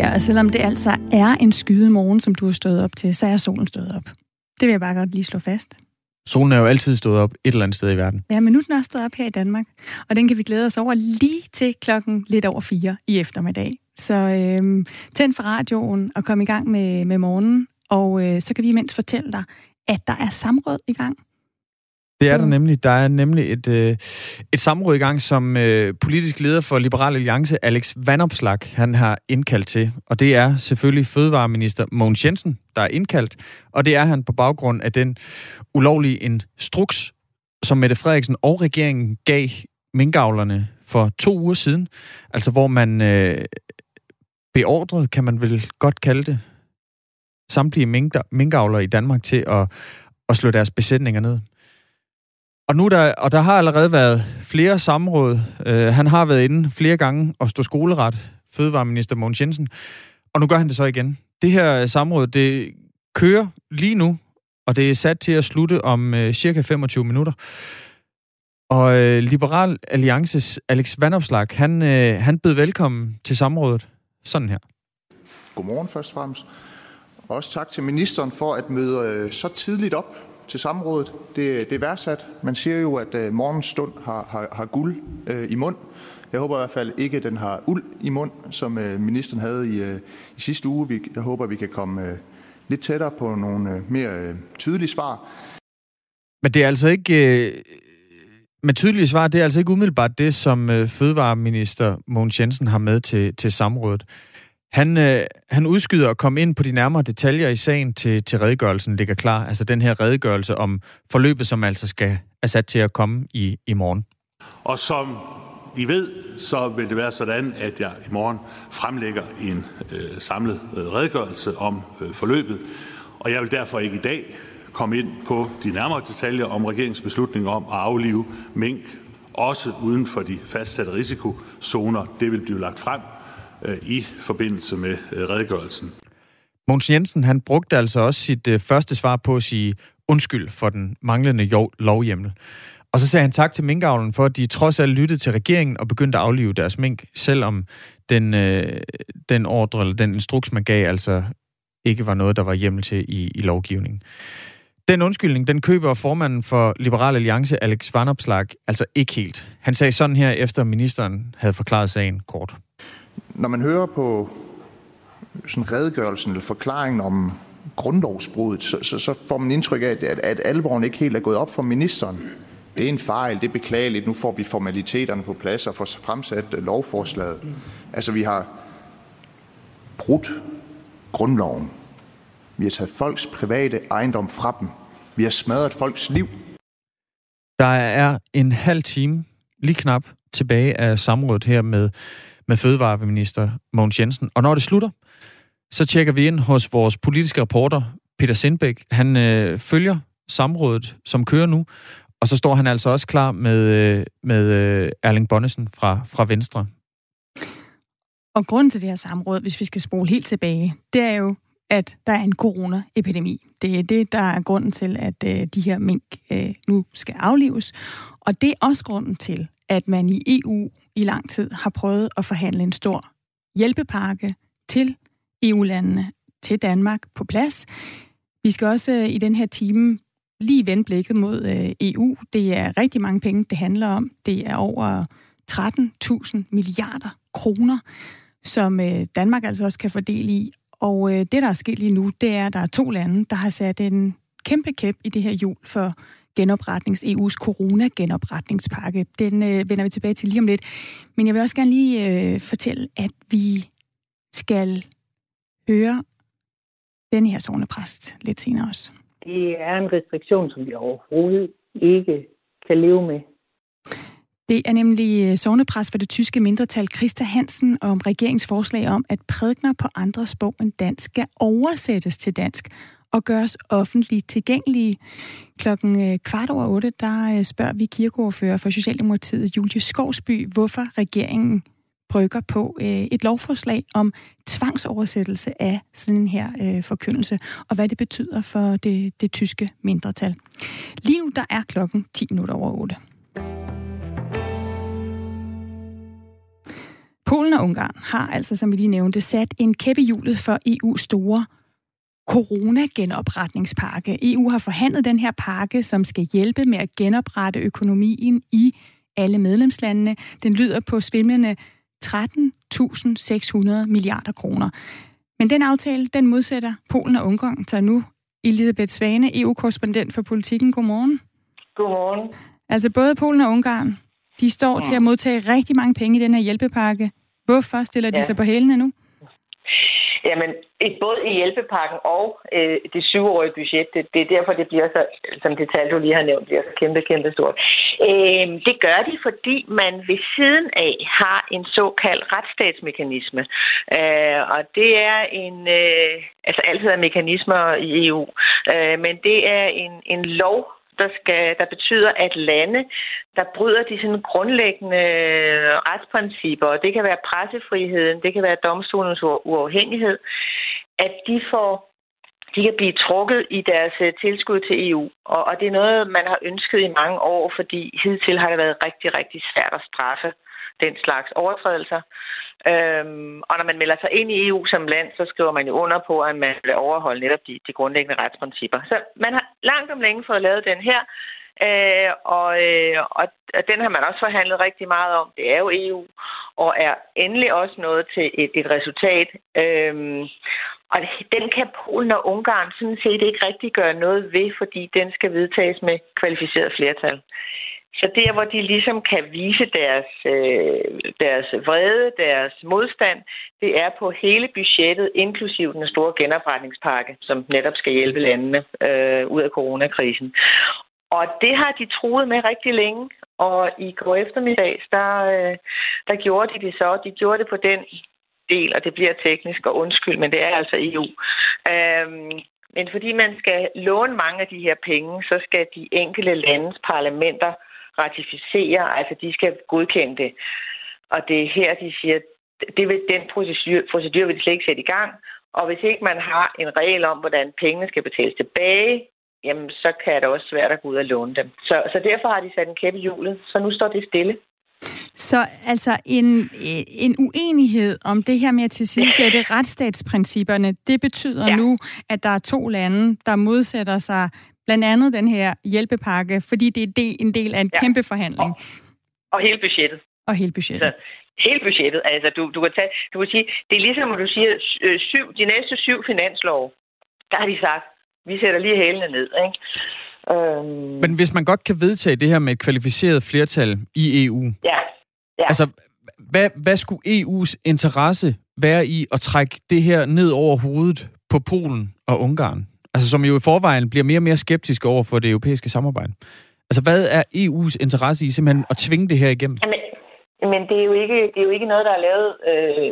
Ja, og selvom det altså er en skyde morgen, som du har stået op til, så er solen stået op. Det vil jeg bare godt lige slå fast. Solen er jo altid stået op et eller andet sted i verden. Ja, men nu er den også stået op her i Danmark. Og den kan vi glæde os over lige til klokken lidt over fire i eftermiddag. Så øhm, tænd for radioen og kom i gang med, med morgenen. Og øh, så kan vi imens fortælle dig, at der er samråd i gang. Det er der nemlig. Der er nemlig et, øh, et samråd i gang, som øh, politisk leder for Liberal Alliance, Alex Vanopslag, han har indkaldt til. Og det er selvfølgelig fødevareminister Mogens Jensen, der er indkaldt. Og det er han på baggrund af den ulovlige instruks, som Mette Frederiksen og regeringen gav minkavlerne for to uger siden. Altså hvor man øh, beordrede, kan man vel godt kalde det, samtlige minkavlere i Danmark til at, at slå deres besætninger ned. Og, nu der, og der har allerede været flere samråd. Øh, han har været inde flere gange og stå skoleret, fødevareminister Mogens Jensen. Og nu gør han det så igen. Det her øh, samråd, det kører lige nu, og det er sat til at slutte om øh, cirka 25 minutter. Og øh, Liberal Alliances Alex Vandopslag, han, øh, han bød velkommen til samrådet. Sådan her. Godmorgen først og fremmest. Også tak til ministeren for at møde øh, så tidligt op til samrådet. Det, det er værdsat. Man siger jo, at øh, morgens stund har, har, har guld øh, i mund. Jeg håber i hvert fald ikke, at den har uld i mund, som øh, ministeren havde i, øh, i sidste uge. Vi, jeg håber, vi kan komme øh, lidt tættere på nogle øh, mere øh, tydelige svar. Men det er altså ikke... Øh, Men tydelige svar, det er altså ikke umiddelbart det, som øh, fødevareminister Mogens Jensen har med til, til samrådet. Han, øh, han udskyder at komme ind på de nærmere detaljer i sagen til, til redegørelsen ligger klar. Altså den her redegørelse om forløbet, som altså skal er sat til at komme i, i morgen. Og som I ved, så vil det være sådan, at jeg i morgen fremlægger en øh, samlet øh, redegørelse om øh, forløbet. Og jeg vil derfor ikke i dag komme ind på de nærmere detaljer om regeringsbeslutning om at aflive mink, også uden for de fastsatte risikozoner. Det vil blive lagt frem Øh, i forbindelse med øh, redegørelsen. Mogens Jensen han brugte altså også sit øh, første svar på at sige undskyld for den manglende lovhjemmel. Og så sagde han tak til minkavlen for, at de trods alt lyttede til regeringen og begyndte at aflive deres mink, selvom den, øh, den ordre eller den instruks, man gav, altså ikke var noget, der var hjemmel til i, i lovgivningen. Den undskyldning, den køber formanden for Liberal Alliance, Alex Vanopslag, altså ikke helt. Han sagde sådan her, efter ministeren havde forklaret sagen kort. Når man hører på sådan redegørelsen eller forklaringen om grundlovsbruddet, så, så, så får man indtryk af, at, at alvoren ikke helt er gået op for ministeren. Det er en fejl, det er beklageligt, nu får vi formaliteterne på plads og får fremsat lovforslaget. Altså vi har brudt grundloven. Vi har taget folks private ejendom fra dem. Vi har smadret folks liv. Der er en halv time, lige knap, tilbage af samrådet her med med fødevareminister Mogens Jensen. Og når det slutter, så tjekker vi ind hos vores politiske reporter, Peter Sindbæk. Han øh, følger samrådet, som kører nu, og så står han altså også klar med, øh, med øh, Erling Bonnesen fra, fra Venstre. Og grunden til det her samråd, hvis vi skal spole helt tilbage, det er jo, at der er en coronaepidemi. Det er det, der er grunden til, at øh, de her mink øh, nu skal aflives. Og det er også grunden til, at man i EU i lang tid har prøvet at forhandle en stor hjælpepakke til EU-landene, til Danmark på plads. Vi skal også øh, i den her time lige vende blikket mod øh, EU. Det er rigtig mange penge, det handler om. Det er over 13.000 milliarder kroner, som øh, Danmark altså også kan fordele i. Og det, der er sket lige nu, det er, at der er to lande, der har sat en kæmpe kæp i det her jul for genopretnings, EU's corona-genopretningspakke. Den øh, vender vi tilbage til lige om lidt. Men jeg vil også gerne lige øh, fortælle, at vi skal høre den her sovnepræst lidt senere også. Det er en restriktion, som vi overhovedet ikke kan leve med. Det er nemlig øh, sovnepræst for det tyske mindretal Christa Hansen om regeringsforslag om, at prædikner på andre sprog end dansk skal oversættes til dansk og gøres offentligt tilgængelige. Klokken øh, kvart over otte, der øh, spørger vi kirkeordfører for Socialdemokratiet, Julie Skovsby, hvorfor regeringen brygger på øh, et lovforslag om tvangsoversættelse af sådan en her forkyndelse, og hvad det betyder for det, det tyske mindretal. Lige nu der er klokken 10 minutter over 8. Polen og Ungarn har altså, som vi lige nævnte, sat en kæppe hjulet for EU's store corona-genopretningspakke. EU har forhandlet den her pakke, som skal hjælpe med at genoprette økonomien i alle medlemslandene. Den lyder på svimlende 13.600 milliarder kroner. Men den aftale, den modsætter Polen og Ungarn, så nu Elisabeth Svane, EU-korrespondent for Politikken. Godmorgen. Godmorgen. Altså både Polen og Ungarn, de står ja. til at modtage rigtig mange penge i den her hjælpepakke. Hvorfor stiller de ja. sig på hælene nu? Jamen, både i hjælpepakken og øh, det syvårige budget, det, det er derfor, det bliver så, som det tal, du lige har nævnt, bliver så kæmpe, kæmpe stort. Øh, det gør de, fordi man ved siden af har en såkaldt retsstatsmekanisme. Øh, og det er en, øh, altså altid er mekanismer i EU, øh, men det er en, en lov, der, skal, der betyder, at lande, der bryder de sådan grundlæggende øh, retsprincipper, og det kan være pressefriheden, det kan være domstolens uafhængighed, at de får de kan blive trukket i deres øh, tilskud til EU. Og, og det er noget, man har ønsket i mange år, fordi hidtil har det været rigtig, rigtig svært at straffe den slags overtrædelser. Øhm, og når man melder sig ind i EU som land, så skriver man jo under på, at man vil overholde netop de, de grundlæggende retsprincipper. Så man har langt om længe fået lavet den her, øh, og, øh, og den har man også forhandlet rigtig meget om. Det er jo EU, og er endelig også nået til et, et resultat. Øhm, og den kan Polen og Ungarn sådan set ikke rigtig gøre noget ved, fordi den skal vedtages med kvalificeret flertal. Så der, hvor de ligesom kan vise deres, øh, deres vrede, deres modstand, det er på hele budgettet, inklusiv den store genopretningspakke, som netop skal hjælpe landene øh, ud af coronakrisen. Og det har de troet med rigtig længe, og i går eftermiddag, der, øh, der gjorde de det så. De gjorde det på den del, og det bliver teknisk og undskyld, men det er altså EU. Øhm, men fordi man skal låne mange af de her penge, så skal de enkelte landes parlamenter ratificere, altså de skal godkende det. Og det er her, de siger, det vil, den procedure, procedure vil de slet ikke sætte i gang. Og hvis ikke man har en regel om, hvordan pengene skal betales tilbage, jamen så kan det også svært at gå ud og låne dem. Så, så derfor har de sat en kæppe i hjulet, så nu står det stille. Så altså en, en uenighed om det her med at tilsidesætte retsstatsprincipperne, det betyder ja. nu, at der er to lande, der modsætter sig blandt andet den her hjælpepakke, fordi det er en del af en ja. kæmpe forhandling. Og, og hele budgettet. Og hele budgettet. Så, hele budgettet. Altså, du, du, kan tage, du kan sige, det er ligesom, at du siger, øh, syv, de næste syv finanslov, der har de sagt, vi sætter lige hælene ned, ikke? Øhm... Men hvis man godt kan vedtage det her med et kvalificeret flertal i EU, ja. Ja. altså, hvad, hvad skulle EU's interesse være i at trække det her ned over hovedet på Polen og Ungarn? Altså som jo i forvejen bliver mere og mere skeptiske over for det europæiske samarbejde. Altså, hvad er EU's interesse i simpelthen at tvinge det her igennem? Jamen, men det er, jo ikke, det er jo ikke noget, der er lavet... Øh,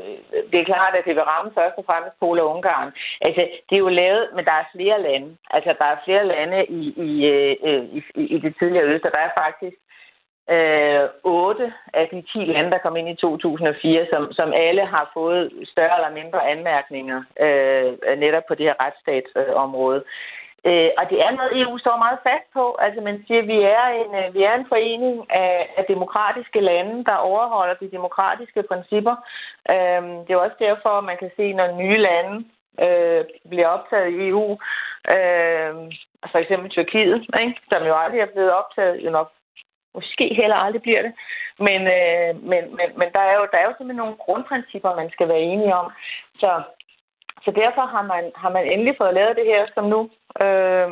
det er klart, at det vil ramme først og fremmest Polen og Ungarn. Altså, det er jo lavet, men der er flere lande. Altså, der er flere lande i, i, øh, øh i, i det tidligere øst, og der er faktisk øh, 8 af de 10 lande, der kom ind i 2004, som, som alle har fået større eller mindre anmærkninger øh, netop på det her retsstatsområde. Øh, og det er noget, EU står meget fast på. Altså man siger, at vi er en, øh, vi er en forening af, af demokratiske lande, der overholder de demokratiske principper. Øh, det er også derfor, man kan se, når nye lande øh, bliver optaget i EU, øh, for eksempel Tyrkiet, ikke? som jo aldrig er blevet optaget, jo nok Måske heller aldrig bliver det. Men, øh, men, men, men der, er jo, der er jo simpelthen nogle grundprincipper, man skal være enige om. Så, så derfor har man, har man endelig fået lavet det her, som nu øh,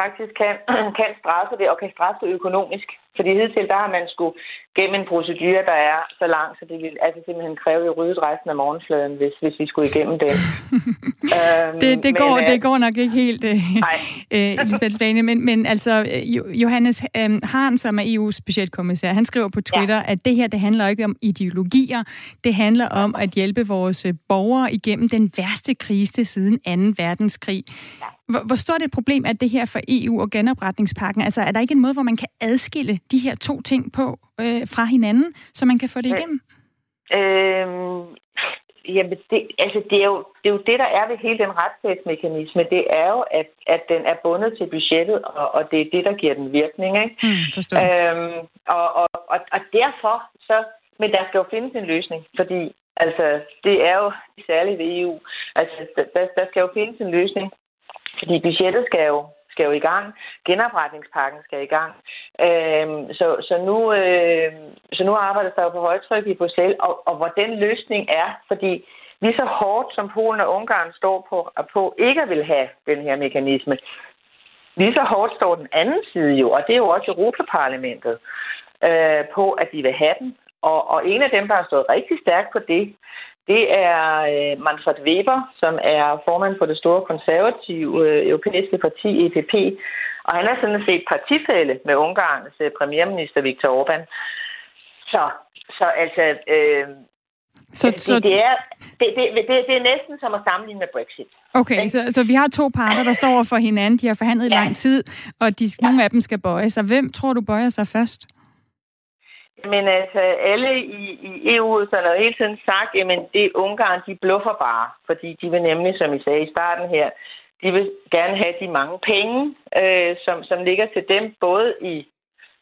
faktisk kan, kan straffe det, og kan straffe det økonomisk. Fordi hidtil, der har man skulle gennem en procedure, der er så lang, så det ville altså simpelthen kræve, at ryddet resten af morgenfladen, hvis, hvis vi skulle igennem den. øhm, det, det, går, men, det går nok ikke helt, øh, øh, Elisabeth men, men altså, Johannes øh, Hahn, som er EU's budgetkommissær, han skriver på Twitter, ja. at det her, det handler ikke om ideologier, det handler om at hjælpe vores øh, borgere igennem den værste krise siden 2. verdenskrig. Ja. Hvor, hvor stort et problem er det her for EU og genopretningspakken? Altså, er der ikke en måde, hvor man kan adskille de her to ting på øh, fra hinanden, så man kan få det øh, igennem? Øh, jamen, det, altså, det, er jo, det er jo det, der er ved hele den retsstatsmekanisme. Det er jo, at, at den er bundet til budgettet, og, og det er det, der giver den virkning. Ikke? Mm, øhm, og, og, og, og derfor så men der skal jo findes en løsning, fordi altså, det er jo særligt ved EU. Altså, der, der skal jo findes en løsning, fordi budgettet skal jo skal jo i gang. Genopretningspakken skal i gang. Øhm, så, så, nu, øh, så nu arbejder der jo på højtryk i Bruxelles, og, og hvor den løsning er, fordi lige så hårdt som Polen og Ungarn står på, på ikke at vil have den her mekanisme, lige så hårdt står den anden side jo, og det er jo også Europaparlamentet, øh, på at de vil have den. Og, og en af dem, der har stået rigtig stærkt på det, det er øh, Manfred Weber, som er formand for det store konservative øh, europæiske parti EPP. Og han er sådan set partifælde med Ungarns øh, premierminister Viktor Orbán. Så, så altså... Øh, så, det, så... Det, er, det, det, det, det er næsten som at sammenligne med Brexit. Okay, så, så vi har to parter, der står for hinanden. De har forhandlet i ja. lang tid, og de, ja. nogle af dem skal bøje sig. Hvem tror du bøjer sig først? Men altså, alle i, i EU så jo hele tiden sagt, at det Ungarn, de bluffer bare, fordi de vil nemlig, som I sagde i starten her, de vil gerne have de mange penge, øh, som, som ligger til dem, både i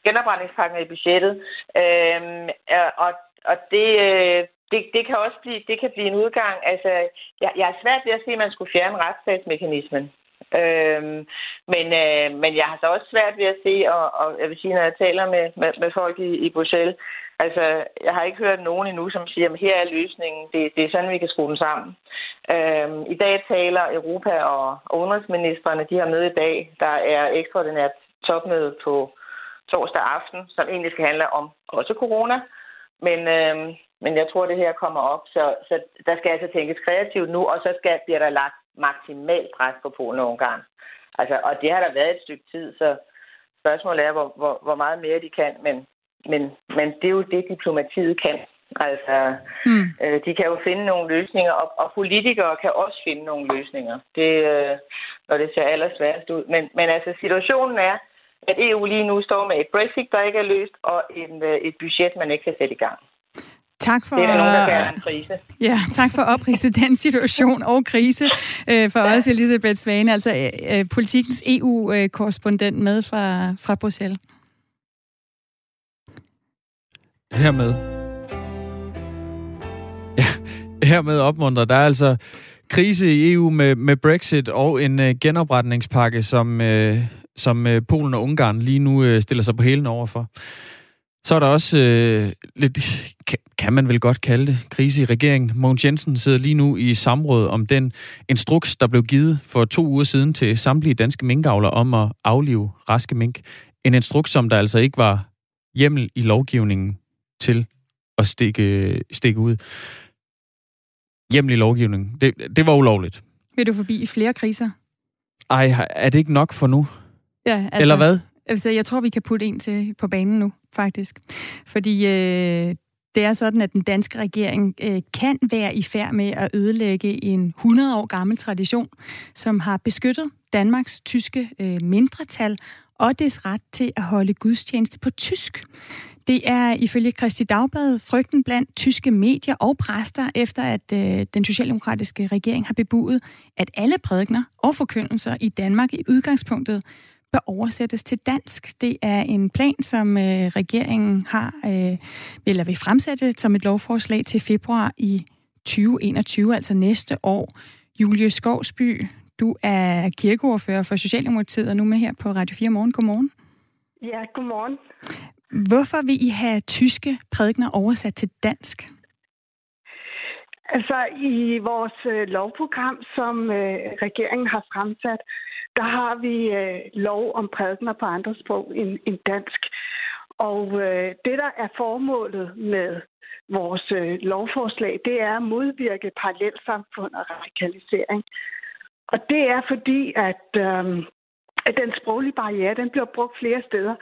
genopretningspakken og i budgettet. Øh, og og det, øh, det, det kan også blive, det kan blive en udgang. Altså, jeg, jeg er svært ved at se, at man skulle fjerne retsstatsmekanismen. Øhm, men, øh, men jeg har så også svært ved at se, og, og jeg vil sige, når jeg taler med, med, med folk i, i Bruxelles, altså, jeg har ikke hørt nogen endnu, som siger, at her er løsningen, det, det er sådan, vi kan skrue den sammen. Øhm, I dag taler Europa og, udenrigsministerne, de har møde i dag, der er ekstraordinært topmøde på torsdag aften, som egentlig skal handle om også corona, men, øhm, men jeg tror, det her kommer op, så, så der skal altså tænkes kreativt nu, og så skal, bliver der lagt maksimalt pres på Polen og Ungarn. Altså, og det har der været et stykke tid, så spørgsmålet er, hvor, hvor, hvor meget mere de kan, men, men, men det er jo det, diplomatiet kan. Altså, mm. øh, de kan jo finde nogle løsninger, og, og politikere kan også finde nogle løsninger, det, øh, når det ser allersværest ud. Men, men altså, situationen er, at EU lige nu står med et Brexit, der ikke er løst, og en, øh, et budget, man ikke kan sætte i gang. Tak for, det er nogen, der en krise. Ja, tak for at oprise den situation og krise øh, for ja. os, Elisabeth Svane, altså øh, øh politikens EU-korrespondent med fra, fra Bruxelles. Hermed. Ja, hermed opmuntret. Der er altså krise i EU med, med Brexit og en øh, genopretningspakke, som, øh, som øh, Polen og Ungarn lige nu øh, stiller sig på hælen overfor. Så er der også øh, lidt, kan man vel godt kalde det, krise i regeringen. Mogens Jensen sidder lige nu i samråd om den instruks, der blev givet for to uger siden til samtlige danske minkavler om at aflive raske mink. En instruks, som der altså ikke var hjemmel i lovgivningen til at stikke, stikke ud. Hjemmel i lovgivningen. Det, det var ulovligt. Vil du forbi flere kriser? Ej, er det ikke nok for nu? Ja, altså, Eller hvad? Altså, jeg tror, vi kan putte en til på banen nu, faktisk. Fordi øh, det er sådan, at den danske regering øh, kan være i færd med at ødelægge en 100 år gammel tradition, som har beskyttet Danmarks tyske øh, mindretal og dets ret til at holde gudstjeneste på tysk. Det er ifølge Kristi Dagblad frygten blandt tyske medier og præster, efter at øh, den socialdemokratiske regering har bebudet, at alle prædikner og forkyndelser i Danmark i udgangspunktet bør oversættes til dansk. Det er en plan, som øh, regeringen har, øh, eller vil fremsætte som et lovforslag til februar i 2021, altså næste år. Julie Skovsby, du er kirkeordfører for Socialdemokratiet, og nu med her på Radio 4 Morgen. Godmorgen. Ja, godmorgen. Hvorfor vil I have tyske prædikner oversat til dansk? Altså i vores øh, lovprogram, som øh, regeringen har fremsat, der har vi øh, lov om prædikener på andre sprog end, end dansk. Og øh, det, der er formålet med vores øh, lovforslag, det er at modvirke parallelsamfund og radikalisering. Og det er fordi, at, øh, at den sproglige barriere, den bliver brugt flere steder.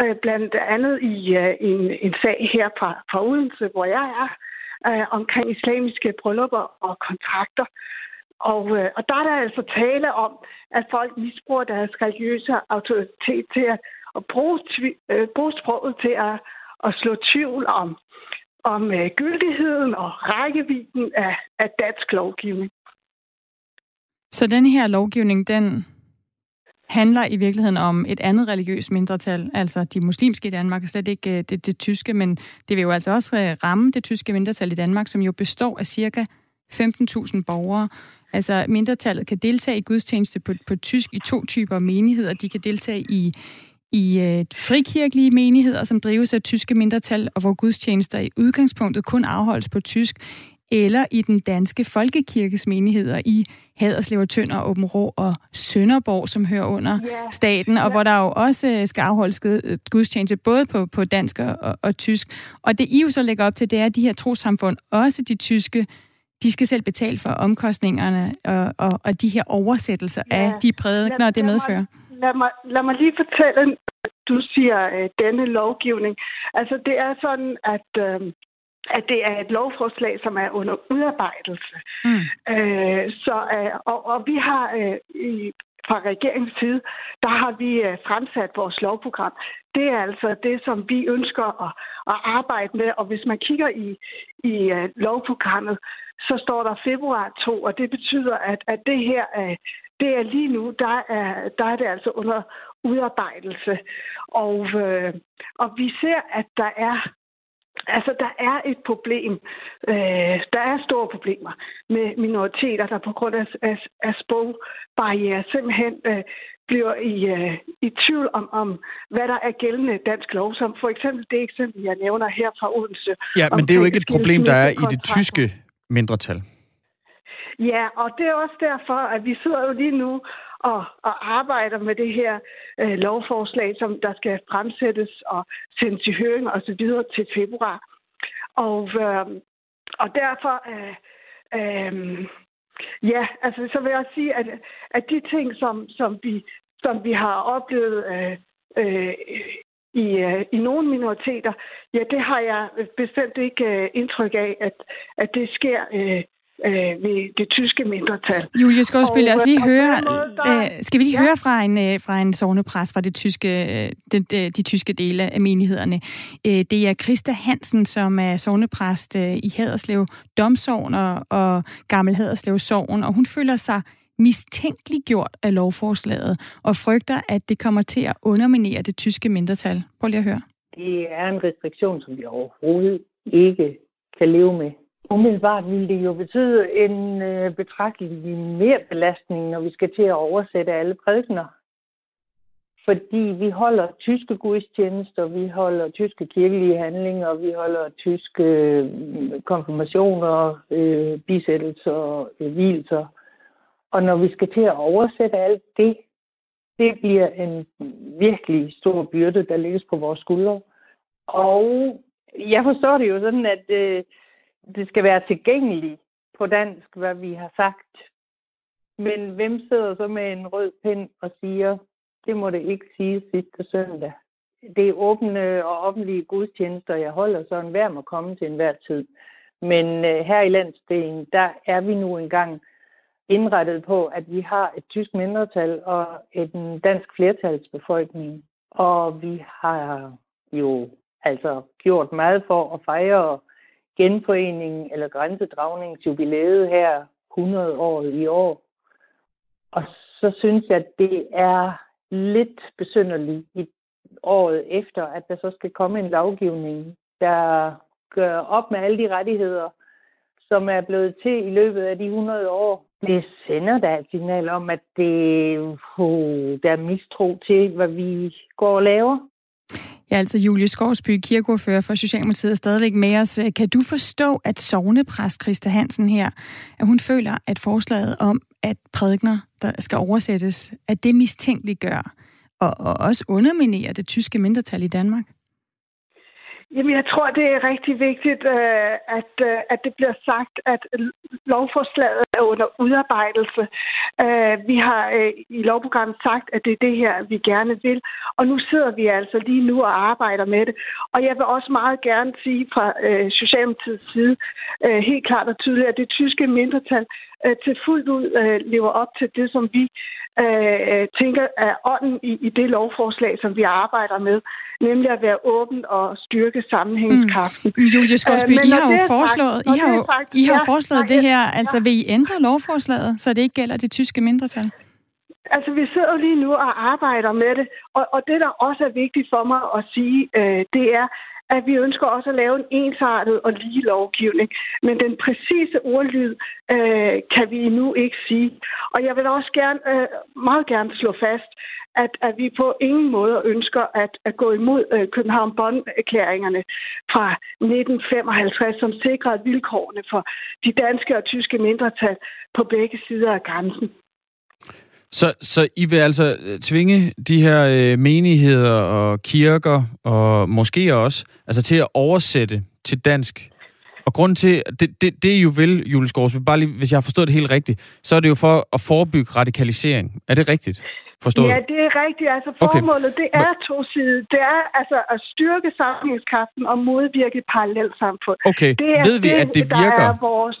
Øh, blandt andet i øh, en, en sag her fra, fra Odense, hvor jeg er, øh, omkring islamiske bryllupper og kontrakter. Og, øh, og der er der altså tale om, at folk misbruger deres religiøse autoritet til at, at bruge, øh, bruge sproget til at, at slå tvivl om, om øh, gyldigheden og rækkevidden af, af dansk lovgivning. Så den her lovgivning, den handler i virkeligheden om et andet religiøst mindretal, altså de muslimske i Danmark, og slet ikke øh, det, det tyske, men det vil jo altså også øh, ramme det tyske mindretal i Danmark, som jo består af cirka 15.000 borgere. Altså mindretallet kan deltage i gudstjeneste på, på tysk i to typer menigheder. De kan deltage i i øh, frikirkelige menigheder, som drives af tyske mindretal, og hvor gudstjenester i udgangspunktet kun afholdes på tysk, eller i den danske folkekirkes menigheder i Haderslev og Tønder, Åben Rå og Sønderborg, som hører under yeah. staten, og yeah. hvor der jo også øh, skal afholdes øh, gudstjeneste både på, på dansk og, og tysk. Og det I jo så lægger op til, det er, at de her trosamfund, også de tyske, de skal selv betale for omkostningerne og, og, og de her oversættelser yeah. af de prædikener, det medfører. Lad mig, lad mig lige fortælle, du siger, øh, denne lovgivning. Altså, det er sådan, at øh, at det er et lovforslag, som er under udarbejdelse. Mm. Øh, så, øh, og, og vi har øh, i, fra regeringens side, der har vi øh, fremsat vores lovprogram. Det er altså det, som vi ønsker at, at arbejde med, og hvis man kigger i, i øh, lovprogrammet, så står der februar 2, og det betyder, at, at det her øh, det er lige nu, der er, der er det altså under udarbejdelse. Og, øh, og vi ser, at der er Altså, der er et problem. Øh, der er store problemer med minoriteter, der på grund af, af, af sprogbarriere simpelthen øh, bliver i, øh, i tvivl om, om, hvad der er gældende dansk lov, som for eksempel det eksempel, jeg nævner her fra Odense. Ja, men det er jo ikke et problem, der er i det tyske mindretal. Ja, og det er også derfor, at vi sidder jo lige nu og, og arbejder med det her øh, lovforslag, som der skal fremsættes og sendes i høring og så videre til februar. Og, øh, og derfor, øh, øh, ja, altså så vil jeg sige, at, at de ting, som, som, vi, som vi har oplevet øh, øh, i, øh, i nogle minoriteter, ja, det har jeg bestemt ikke øh, indtryk af, at, at det sker øh, øh, ved det tyske mindretal. Julie Skovspil, lad os lige høre, måde, der... øh, skal vi lige ja. høre fra en, øh, fra en sovnepræst fra det tyske, øh, de, de, de tyske dele af menighederne. Øh, det er Christa Hansen, som er sovnepræst øh, i Haderslev Domsovn og, og Gammel Haderslev Sovn, og hun føler sig mistænkeliggjort af lovforslaget og frygter, at det kommer til at underminere det tyske mindretal. Prøv lige at høre. Det er en restriktion, som vi overhovedet ikke kan leve med. Umiddelbart ville det jo betyde en øh, betragtelig mere belastning, når vi skal til at oversætte alle prædikener. Fordi vi holder tyske gudstjenester, vi holder tyske kirkelige handlinger, vi holder tyske øh, konfirmationer, øh, bisættelser, øh, hvilelser. Og når vi skal til at oversætte alt det, det bliver en virkelig stor byrde, der lægges på vores skuldre. Og jeg forstår det jo sådan, at øh, det skal være tilgængeligt på dansk, hvad vi har sagt. Men hvem sidder så med en rød pind og siger, det må det ikke sige sidste søndag. Det er åbne og offentlige gudstjenester, jeg holder, så enhver må komme til enhver tid. Men øh, her i landsdelen, der er vi nu engang indrettet på, at vi har et tysk mindretal og en dansk flertalsbefolkning. Og vi har jo altså gjort meget for at fejre genforeningen eller grænsedragningsjubilæet her 100 år i år. Og så synes jeg, at det er lidt besynderligt i året efter, at der så skal komme en lovgivning, der gør op med alle de rettigheder, som er blevet til i løbet af de 100 år. Det sender da et signal om, at det, uh, der er mistro til, hvad vi går og laver. Ja, altså Julie Skovsby, kirkeordfører for Socialdemokratiet, er stadigvæk med os. Kan du forstå, at sovnepræst Christa Hansen her, at hun føler, at forslaget om, at prædikner, der skal oversættes, at det mistænkeliggør og, og også underminerer det tyske mindretal i Danmark? Jamen, jeg tror, det er rigtig vigtigt, øh, at, øh, at det bliver sagt, at lovforslaget er under udarbejdelse. Øh, vi har i lovprogrammet sagt, at det er det her, vi gerne vil, og nu sidder vi altså lige nu og arbejder med det. Og jeg vil også meget gerne sige fra Socialdemokratiets side helt klart og tydeligt, at det tyske mindretal til fuldt ud lever op til det, som vi tænker er ånden i, i det lovforslag, som vi arbejder med nemlig at være åben og styrke sammenhængskraften. Mm. Julie Skorsby, øh, I har jo foreslået, sagt, I har jo, sagt, I har ja, foreslået ja, det her, altså vil I ændre lovforslaget, så det ikke gælder det tyske mindretal? Altså, vi sidder lige nu og arbejder med det, og, og det, der også er vigtigt for mig at sige, øh, det er, at vi ønsker også at lave en ensartet og lige lovgivning. Men den præcise ordlyd øh, kan vi nu ikke sige. Og jeg vil også gerne, øh, meget gerne slå fast, at, at vi på ingen måde ønsker at, at gå imod øh, København Bonn-erklæringerne fra 1955, som sikrede vilkårene for de danske og tyske mindretal på begge sider af grænsen. Så, så I vil altså øh, tvinge de her øh, menigheder og kirker og måske også altså til at oversætte til dansk? Og grunden til, det, det, det I jo vil, Julie Skorsby, bare lige, hvis jeg har forstået det helt rigtigt, så er det jo for at forebygge radikalisering. Er det rigtigt? Forstået? Ja, det er rigtigt. Altså formålet, okay. det er to sider. Det er altså at styrke sammenhængskraften og modvirke et parallelt samfund. Okay, det er ved vi, det, at det virker? Er vores...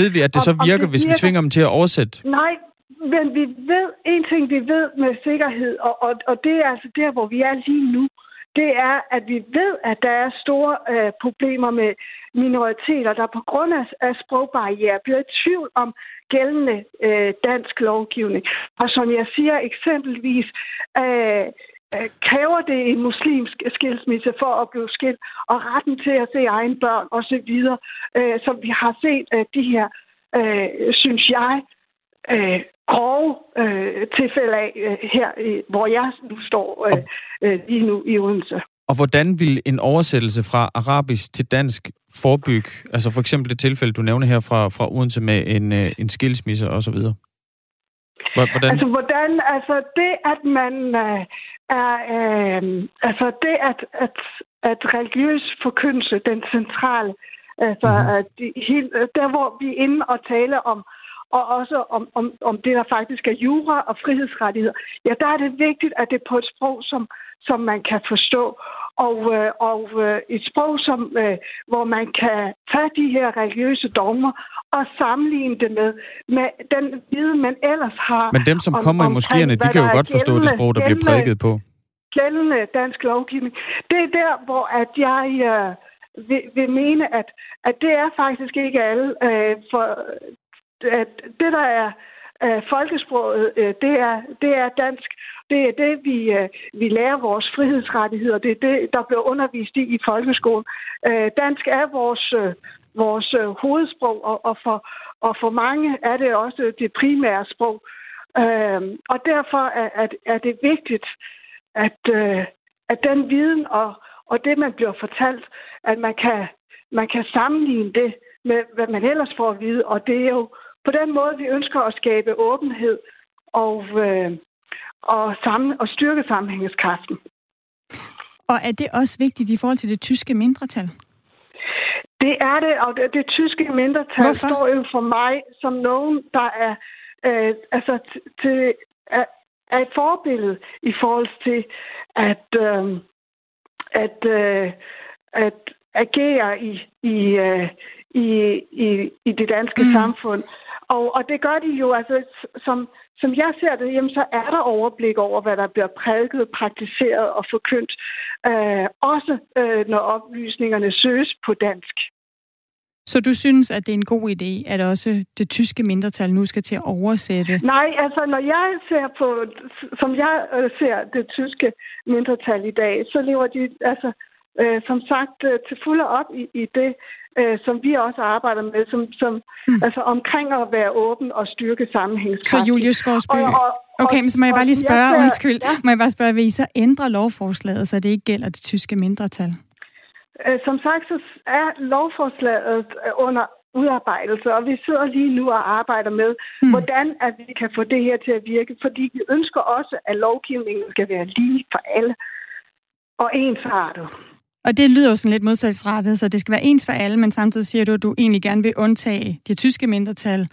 Ved vi, at det så virker, hvis vi tvinger dem til at oversætte? Nej, men vi ved, en ting vi ved med sikkerhed, og, og, og det er altså der, hvor vi er lige nu, det er, at vi ved, at der er store øh, problemer med minoriteter, der på grund af, af sprogbarriere bliver i tvivl om gældende øh, dansk lovgivning. Og som jeg siger eksempelvis, øh, øh kræver det en muslimsk skilsmisse for at blive skilt, og retten til at se egen børn osv., øh, som vi har set øh, de her, øh, synes jeg, øh, grove øh, tilfælde af øh, her, øh, hvor jeg nu står øh, øh, lige nu i Odense. Og hvordan vil en oversættelse fra arabisk til dansk forebygge, altså for eksempel det tilfælde, du nævner her fra, fra Odense med en, øh, en skilsmisse osv.? Hvordan? Altså, hvordan, altså det, at man øh, er, øh, altså det, at, at, at religiøs forkyndelse, den centrale, altså mm-hmm. at de, der hvor vi er inde og tale om, og også om, om, om det, der faktisk er jura og frihedsrettigheder, ja, der er det vigtigt, at det er på et sprog, som, som man kan forstå. Og, øh, og øh, et sprog, som, øh, hvor man kan tage de her religiøse dogmer og sammenligne det med, med den viden, man ellers har. Men dem, som om, kommer i moskéerne, de kan jo godt forstå det sprog, der bliver prædiket på. Gældende dansk lovgivning. Det er der, hvor at jeg øh, vil, vil mene, at, at det er faktisk ikke alle. Øh, for at det, der er øh, folkesproget, øh, det, er, det er dansk. Det er det, vi, øh, vi lærer vores frihedsrettigheder. Det er det, der bliver undervist i i folkeskolen. Øh, dansk er vores, øh, vores øh, hovedsprog, og, og, for, og for mange er det også det primære sprog. Øh, og derfor er, er, er det vigtigt, at, øh, at den viden og, og det, man bliver fortalt, at man kan, man kan sammenligne det med, hvad man ellers får at vide. Og det er jo på den måde, vi ønsker at skabe åbenhed og, øh, og, sammen, og styrke sammenhængskraften. Og er det også vigtigt i forhold til det tyske mindretal? Det er det, og det, det tyske mindretal Hvorfor? står jo for mig som nogen, der er øh, altså til, er, er et forbillede i forhold til at, øh, at, øh, at agere i, i, øh, i, i, i det danske mm. samfund. Og, og det gør de jo, altså, som, som jeg ser det, jamen, så er der overblik over, hvad der bliver prædiket, praktiseret og forkyndt. Øh, også øh, når oplysningerne søges på dansk. Så du synes, at det er en god idé, at også det tyske mindretal nu skal til at oversætte? Nej, altså når jeg ser på, som jeg øh, ser det tyske mindretal i dag, så lever de altså øh, som sagt øh, til fulde op i, i det, øh, som vi også arbejder med, som, som mm. altså omkring at være åben og styrke sammenhængskraft. Så Julius Skorsby, og, og, okay, men så må jeg bare lige spørge, ser, undskyld, ja. må jeg bare spørge, vil I så ændre lovforslaget, så det ikke gælder det tyske mindretal? Øh, som sagt, så er lovforslaget under udarbejdelse, og vi sidder lige nu og arbejder med, mm. hvordan at vi kan få det her til at virke, fordi vi ønsker også, at lovgivningen skal være lige for alle og ensartet. Og det lyder jo sådan lidt modsætningsrettet, så det skal være ens for alle, men samtidig siger du, at du egentlig gerne vil undtage det tyske mindretal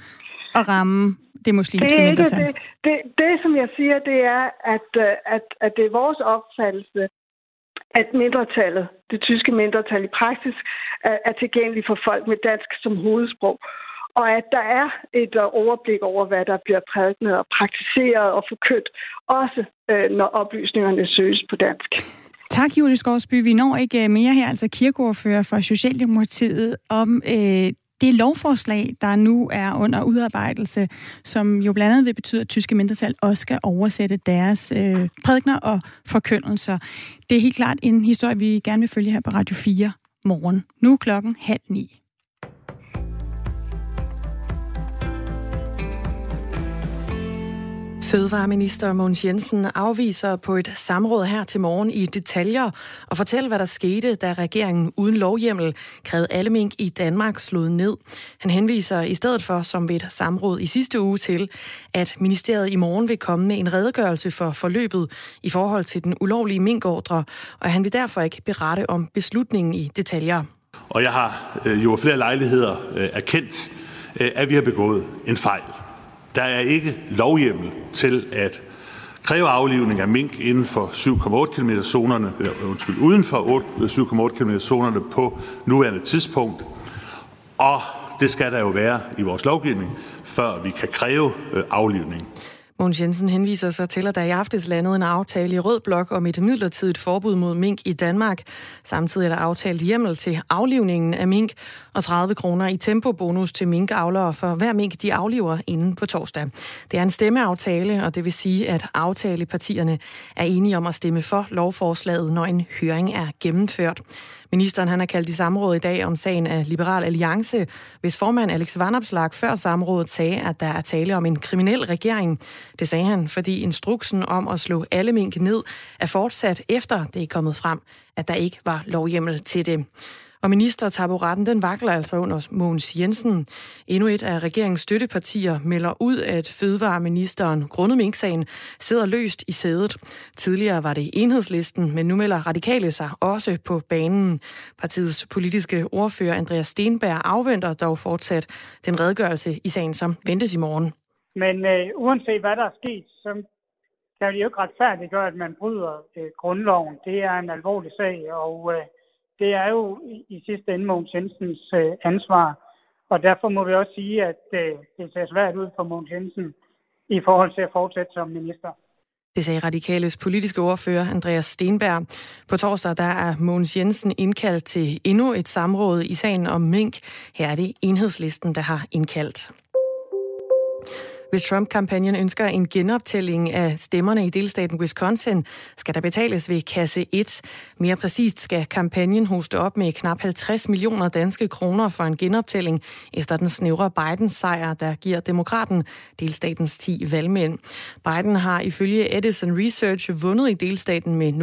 og ramme det muslimske det er mindretal. Det, det, det, som jeg siger, det er, at, øh, at, at det er vores opfattelse, at mindretallet, det tyske mindretal i praksis, er, er tilgængeligt for folk med dansk som hovedsprog. Og at der er et øh, overblik over, hvad der bliver prædiket og praktiseret og forkyndt, også øh, når oplysningerne søges på dansk. Tak, Julie Skovsby. Vi når ikke øh, mere her, altså kirkeordfører for Socialdemokratiet, om øh, det lovforslag, der nu er under udarbejdelse, som jo blandt andet vil betyde, at tyske mindretal også skal oversætte deres øh, prædikner og forkyndelser. Det er helt klart en historie, vi gerne vil følge her på Radio 4 morgen. Nu er klokken halv ni. Fødevareminister Mogens Jensen afviser på et samråd her til morgen i detaljer og fortæller, hvad der skete, da regeringen uden lovhjemmel krævede alle mink i Danmark slået ned. Han henviser i stedet for, som ved et samråd i sidste uge, til, at ministeriet i morgen vil komme med en redegørelse for forløbet i forhold til den ulovlige minkordre, og han vil derfor ikke berette om beslutningen i detaljer. Og jeg har øh, jo flere lejligheder øh, erkendt, øh, at vi har begået en fejl. Der er ikke lovhjemmel til at kræve aflivning af mink inden for 7,8 km zonerne, øh, undskyld, uden for 7,8 øh, km zonerne på nuværende tidspunkt. Og det skal der jo være i vores lovgivning, før vi kan kræve øh, aflivning. Mogens Jensen henviser sig til, at der i aftes landede en aftale i Rød Blok om et midlertidigt forbud mod mink i Danmark. Samtidig er der aftalt hjemmel til aflivningen af mink og 30 kroner i tempobonus til minkavlere for hver mink, de afliver inden på torsdag. Det er en stemmeaftale, og det vil sige, at aftalepartierne er enige om at stemme for lovforslaget, når en høring er gennemført. Ministeren han har kaldt i samråd i dag om sagen af Liberal Alliance, hvis formand Alex Vanopslag før samrådet sagde, at der er tale om en kriminel regering. Det sagde han, fordi instruksen om at slå alle mink ned er fortsat efter det er kommet frem, at der ikke var lovhjemmel til det. Og ministertaburetten, den vakler altså under Mogens Jensen. Endnu et af regeringens støttepartier melder ud, at fødevareministeren grundet minksagen sidder løst i sædet. Tidligere var det enhedslisten, men nu melder radikale sig også på banen. Partiets politiske ordfører Andreas Stenberg afventer dog fortsat den redegørelse i sagen, som ventes i morgen. Men øh, uanset hvad der er sket, så kan det jo ikke retfærdiggøre, at man bryder øh, grundloven. Det er en alvorlig sag, og øh, det er jo i sidste ende Mogens Jensens øh, ansvar. Og derfor må vi også sige, at øh, det ser svært ud for Mogens Jensen i forhold til at fortsætte som minister. Det sagde Radikales politiske ordfører Andreas Stenberg. På torsdag der er Mogens Jensen indkaldt til endnu et samråd i sagen om mink. Her er det enhedslisten, der har indkaldt. Hvis Trump-kampagnen ønsker en genoptælling af stemmerne i delstaten Wisconsin, skal der betales ved kasse 1. Mere præcist skal kampagnen hoste op med knap 50 millioner danske kroner for en genoptælling efter den snævre Bidens sejr, der giver demokraten delstatens 10 valgmænd. Biden har ifølge Edison Research vundet i delstaten med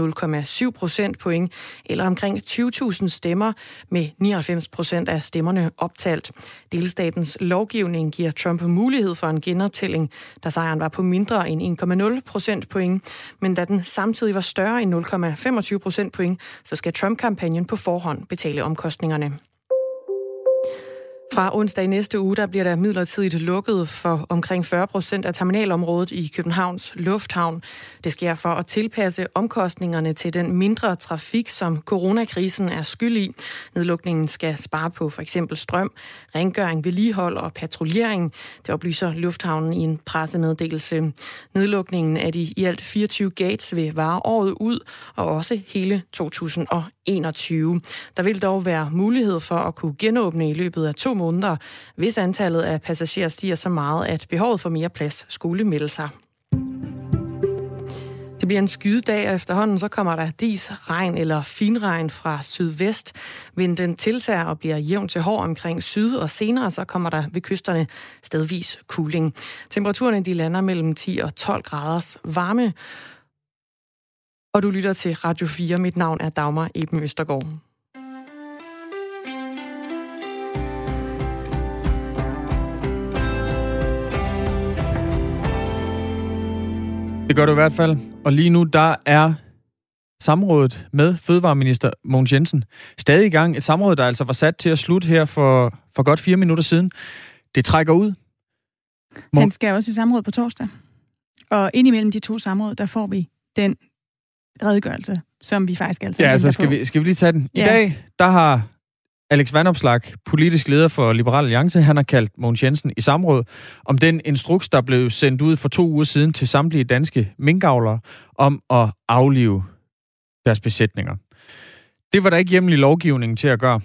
0,7 procent point, eller omkring 20.000 stemmer med 99 procent af stemmerne optalt. Delstatens lovgivning giver Trump mulighed for en genoptælling optælling, da sejren var på mindre end 1,0 procent point. Men da den samtidig var større end 0,25 procent point, så skal Trump-kampagnen på forhånd betale omkostningerne. Fra onsdag i næste uge, der bliver der midlertidigt lukket for omkring 40 procent af terminalområdet i Københavns Lufthavn. Det sker for at tilpasse omkostningerne til den mindre trafik, som coronakrisen er skyld i. Nedlukningen skal spare på for eksempel strøm, rengøring, vedligehold og patruljering. Det oplyser Lufthavnen i en pressemeddelelse. Nedlukningen af de i alt 24 gates vil vare året ud, og også hele 2021. Der vil dog være mulighed for at kunne genåbne i løbet af to måneder, hvis antallet af passagerer stiger så meget, at behovet for mere plads skulle melde sig. Det bliver en skydedag, og efterhånden så kommer der dis, regn eller finregn fra sydvest. Vinden tiltager og bliver jævn til hård omkring syd, og senere så kommer der ved kysterne stedvis kuling. Temperaturerne de lander mellem 10 og 12 graders varme. Og du lytter til Radio 4. Mit navn er Dagmar Eben Østergaard. Det gør du i hvert fald. Og lige nu, der er samrådet med Fødevareminister Mogens Jensen stadig i gang. Et samråd, der altså var sat til at slutte her for, for godt fire minutter siden. Det trækker ud. Mon- Han skal også i samråd på torsdag. Og indimellem de to samråd, der får vi den redegørelse, som vi faktisk altid Ja, altså skal vi, skal vi lige tage den. I ja. dag, der har Alex Vanopslag, politisk leder for Liberal Alliance, han har kaldt Mogens Jensen i samråd om den instruks, der blev sendt ud for to uger siden til samtlige danske minkavlere om at aflive deres besætninger. Det var der ikke hjemmelig lovgivning til at gøre.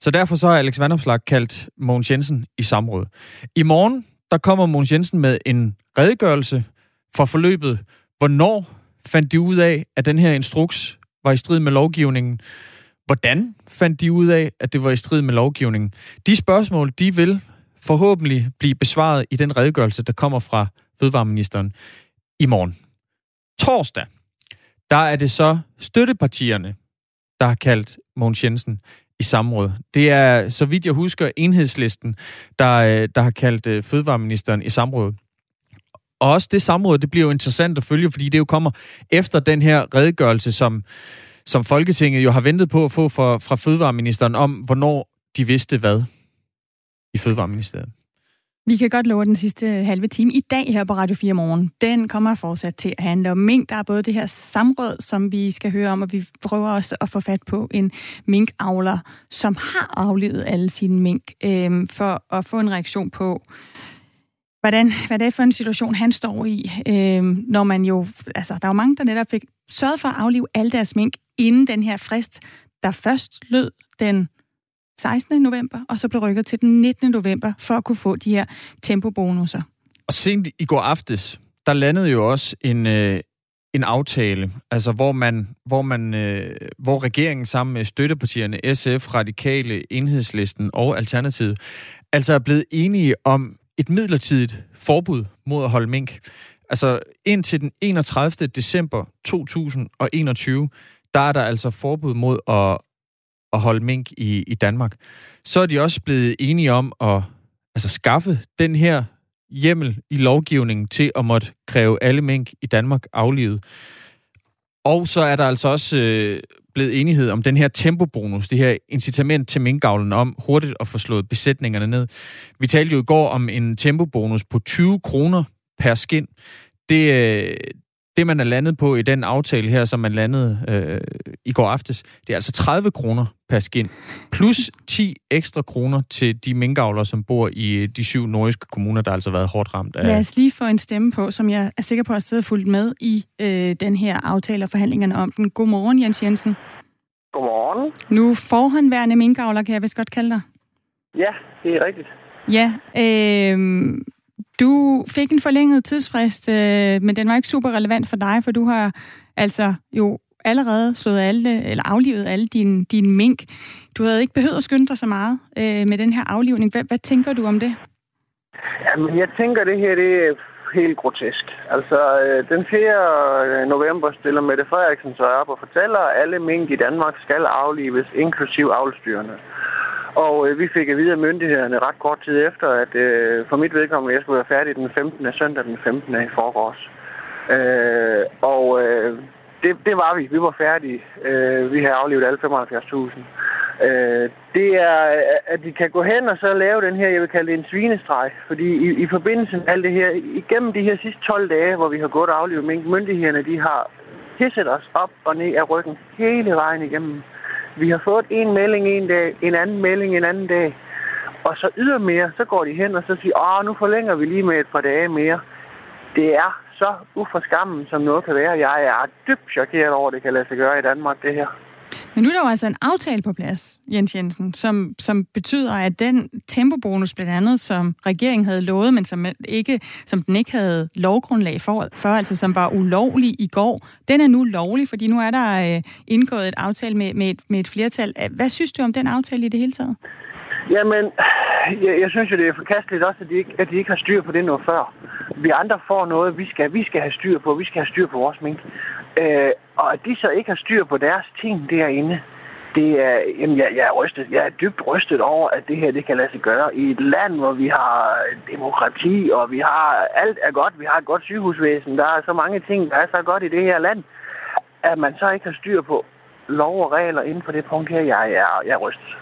Så derfor så har Alex Vandopslag kaldt Mogens Jensen i samråd. I morgen, der kommer Mogens Jensen med en redegørelse for forløbet. Hvornår fandt de ud af, at den her instruks var i strid med lovgivningen? Hvordan fandt de ud af, at det var i strid med lovgivningen? De spørgsmål, de vil forhåbentlig blive besvaret i den redegørelse, der kommer fra Fødevareministeren i morgen. Torsdag, der er det så støttepartierne, der har kaldt Mogens Jensen i samråd. Det er, så vidt jeg husker, enhedslisten, der, øh, der har kaldt øh, Fødevareministeren i samråd. Og også det samråd, det bliver jo interessant at følge, fordi det jo kommer efter den her redegørelse, som, som Folketinget jo har ventet på at få fra, fra Fødevareministeren om, hvornår de vidste hvad i Fødevareministeriet. Vi kan godt love den sidste halve time i dag her på Radio 4 Morgen. Den kommer fortsat til at handle om mink. Der er både det her samråd, som vi skal høre om, og vi prøver også at få fat på en minkavler, som har aflevet alle sine mink, øh, for at få en reaktion på, hvordan, hvad det er for en situation, han står i, øh, når man jo, altså der er jo mange, der netop fik sørget for at aflive alle deres mink inden den her frist, der først lød den 16. november, og så blev rykket til den 19. november, for at kunne få de her tempobonusser. Og sent i går aftes, der landede jo også en, øh, en aftale, altså hvor man, hvor man, øh, hvor regeringen sammen med støttepartierne SF, Radikale, Enhedslisten og Alternativet, altså er blevet enige om et midlertidigt forbud mod at holde mink. Altså indtil den 31. december 2021, der er der altså forbud mod at, at holde mink i, i Danmark. Så er de også blevet enige om at altså, skaffe den her hjemmel i lovgivningen til at måtte kræve alle mink i Danmark aflivet. Og så er der altså også øh, blevet enighed om den her tempobonus, det her incitament til minkavlen om hurtigt at få slået besætningerne ned. Vi talte jo i går om en tempobonus på 20 kroner per skin. Det, øh, det, man er landet på i den aftale her, som man landede øh, i går aftes, det er altså 30 kroner per skin, plus 10 ekstra kroner til de minkavlere, som bor i de syv nordiske kommuner, der har altså været hårdt ramt af... Lad os lige få en stemme på, som jeg er sikker på at sidde fuldt med i øh, den her aftale og forhandlingerne om den. Godmorgen, Jens Jensen. Godmorgen. Nu forhåndværende minkavler, kan jeg vist godt kalde dig. Ja, det er rigtigt. Ja, øh, du fik en forlænget tidsfrist, øh, men den var ikke super relevant for dig, for du har altså jo allerede slået alle, eller aflivet alle dine, din mink. Du havde ikke behøvet at skynde dig så meget øh, med den her aflivning. Hvad, hvad tænker du om det? Jamen, jeg tænker, det her det er helt grotesk. Altså, øh, den 4. Øh, november stiller Mette Frederiksen så op og fortæller, at alle mink i Danmark skal aflives, inklusiv avlstyrene. Og øh, vi fik at vide af myndighederne ret kort tid efter, at øh, for mit vedkommende, jeg skulle være færdig den 15. søndag den 15. i forgårs. Øh, og øh, det, det var vi. Vi var færdige. Øh, vi havde aflevet alle 75.000. Øh, det er, at de kan gå hen og så lave den her, jeg vil kalde det en svinestreg. Fordi i, i forbindelse med alt det her, igennem de her sidste 12 dage, hvor vi har gået og aflevet mink, myndighederne, de har pisset os op og ned af ryggen hele vejen igennem. Vi har fået en melding en dag, en anden melding en anden dag. Og så ydermere, så går de hen og så siger, åh, nu forlænger vi lige med et par dage mere. Det er så uforskammen, som noget kan være. Jeg er dybt chokeret over, at det kan lade sig gøre i Danmark, det her. Men nu er der jo altså en aftale på plads, Jens Jensen, som, som betyder, at den tempobonus blandt andet, som regeringen havde lovet, men som, ikke, som den ikke havde lovgrundlag for, for, altså som var ulovlig i går, den er nu lovlig, fordi nu er der øh, indgået et aftale med, med, et, med et flertal. Hvad synes du om den aftale i det hele taget? Jamen, jeg, jeg synes jo, det er forkasteligt også, at de, ikke, at de ikke har styr på det noget før. Vi andre får noget, vi skal, vi skal have styr på. Vi skal have styr på vores mink. Øh, og at de så ikke har styr på deres ting derinde, det er, jamen jeg, jeg, er rystet. Jeg er dybt rystet over, at det her det kan lade sig gøre i et land, hvor vi har demokrati, og vi har alt er godt. Vi har et godt sygehusvæsen. Der er så mange ting, der er så godt i det her land, at man så ikke har styr på lov og regler inden for det punkt her. Jeg, er, jeg er rystet.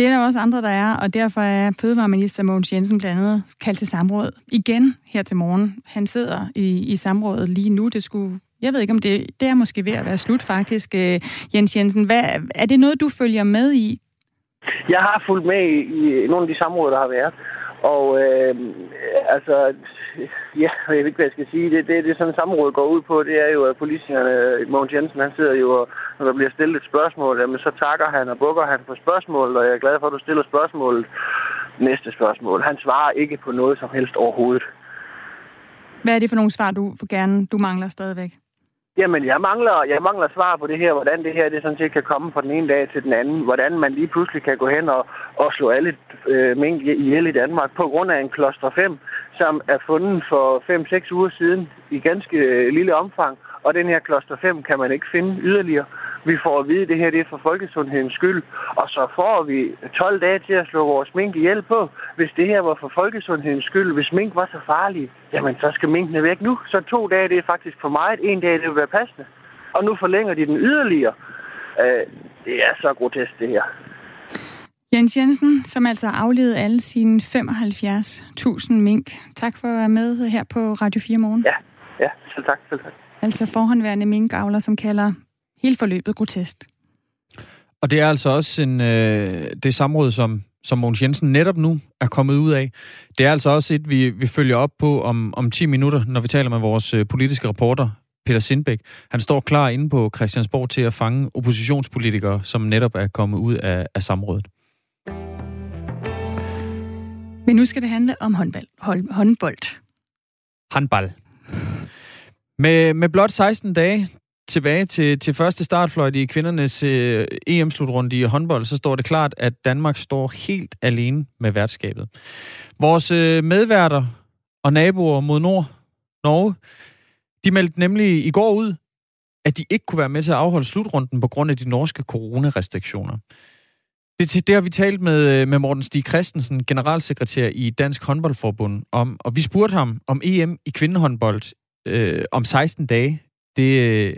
Det er der også andre, der er, og derfor er Fødevareminister Mogens Jensen blandt andet kaldt til samråd igen her til morgen. Han sidder i, i samrådet lige nu. Det skulle, jeg ved ikke, om det, det er måske ved at være slut faktisk. Øh, Jens Jensen, hvad, er det noget, du følger med i? Jeg har fulgt med i, i nogle af de samråd, der har været. Og øh, altså, ja, jeg ved ikke, hvad jeg skal sige. Det, det, det sådan samråd går ud på, det er jo, at politikerne, Mogens Jensen, han sidder jo og når der bliver stillet et spørgsmål, jamen så takker han og bukker han for spørgsmålet, og jeg er glad for, at du stiller spørgsmålet. Næste spørgsmål. Han svarer ikke på noget som helst overhovedet. Hvad er det for nogle svar, du gerne du mangler stadigvæk? Jamen, jeg mangler, jeg mangler svar på det her, hvordan det her det sådan set kan komme fra den ene dag til den anden. Hvordan man lige pludselig kan gå hen og, og slå alle øh, mink ihjel i Danmark på grund af en kloster 5, som er fundet for 5-6 uger siden i ganske øh, lille omfang. Og den her kloster 5 kan man ikke finde yderligere. Vi får at vide, at det her det er for folkesundhedens skyld. Og så får vi 12 dage til at slå vores mink ihjel på. Hvis det her var for folkesundhedens skyld, hvis mink var så farlige, jamen så skal minkene væk nu. Så to dage, det er faktisk for meget. En dag, det vil være passende. Og nu forlænger de den yderligere. Øh, det er så grotesk, det her. Jens Jensen, som altså har aflevet alle sine 75.000 mink. Tak for at være med her på Radio 4 Morgen. Ja, ja selv tak. Selv tak. Altså forhåndværende minkavler, som kalder hele forløbet grotesk. Og det er altså også en, øh, det samråd, som, som Mogens Jensen netop nu er kommet ud af. Det er altså også et, vi, vi følger op på om, om 10 minutter, når vi taler med vores øh, politiske reporter, Peter Sindbæk. Han står klar inde på Christiansborg til at fange oppositionspolitikere, som netop er kommet ud af, af samrådet. Men nu skal det handle om håndbold. håndbold. Handball. Med, med blot 16 dage tilbage til, til første startfløjt i kvindernes øh, EM-slutrunde i håndbold, så står det klart, at Danmark står helt alene med værtskabet. Vores øh, medværter og naboer mod nord, Norge, de meldte nemlig i går ud, at de ikke kunne være med til at afholde slutrunden på grund af de norske coronarestriktioner. Det, det har vi talt med, øh, med Morten Stig Christensen, generalsekretær i Dansk Håndboldforbund, om, og vi spurgte ham om EM i kvindehåndbold øh, om 16 dage. Det, øh,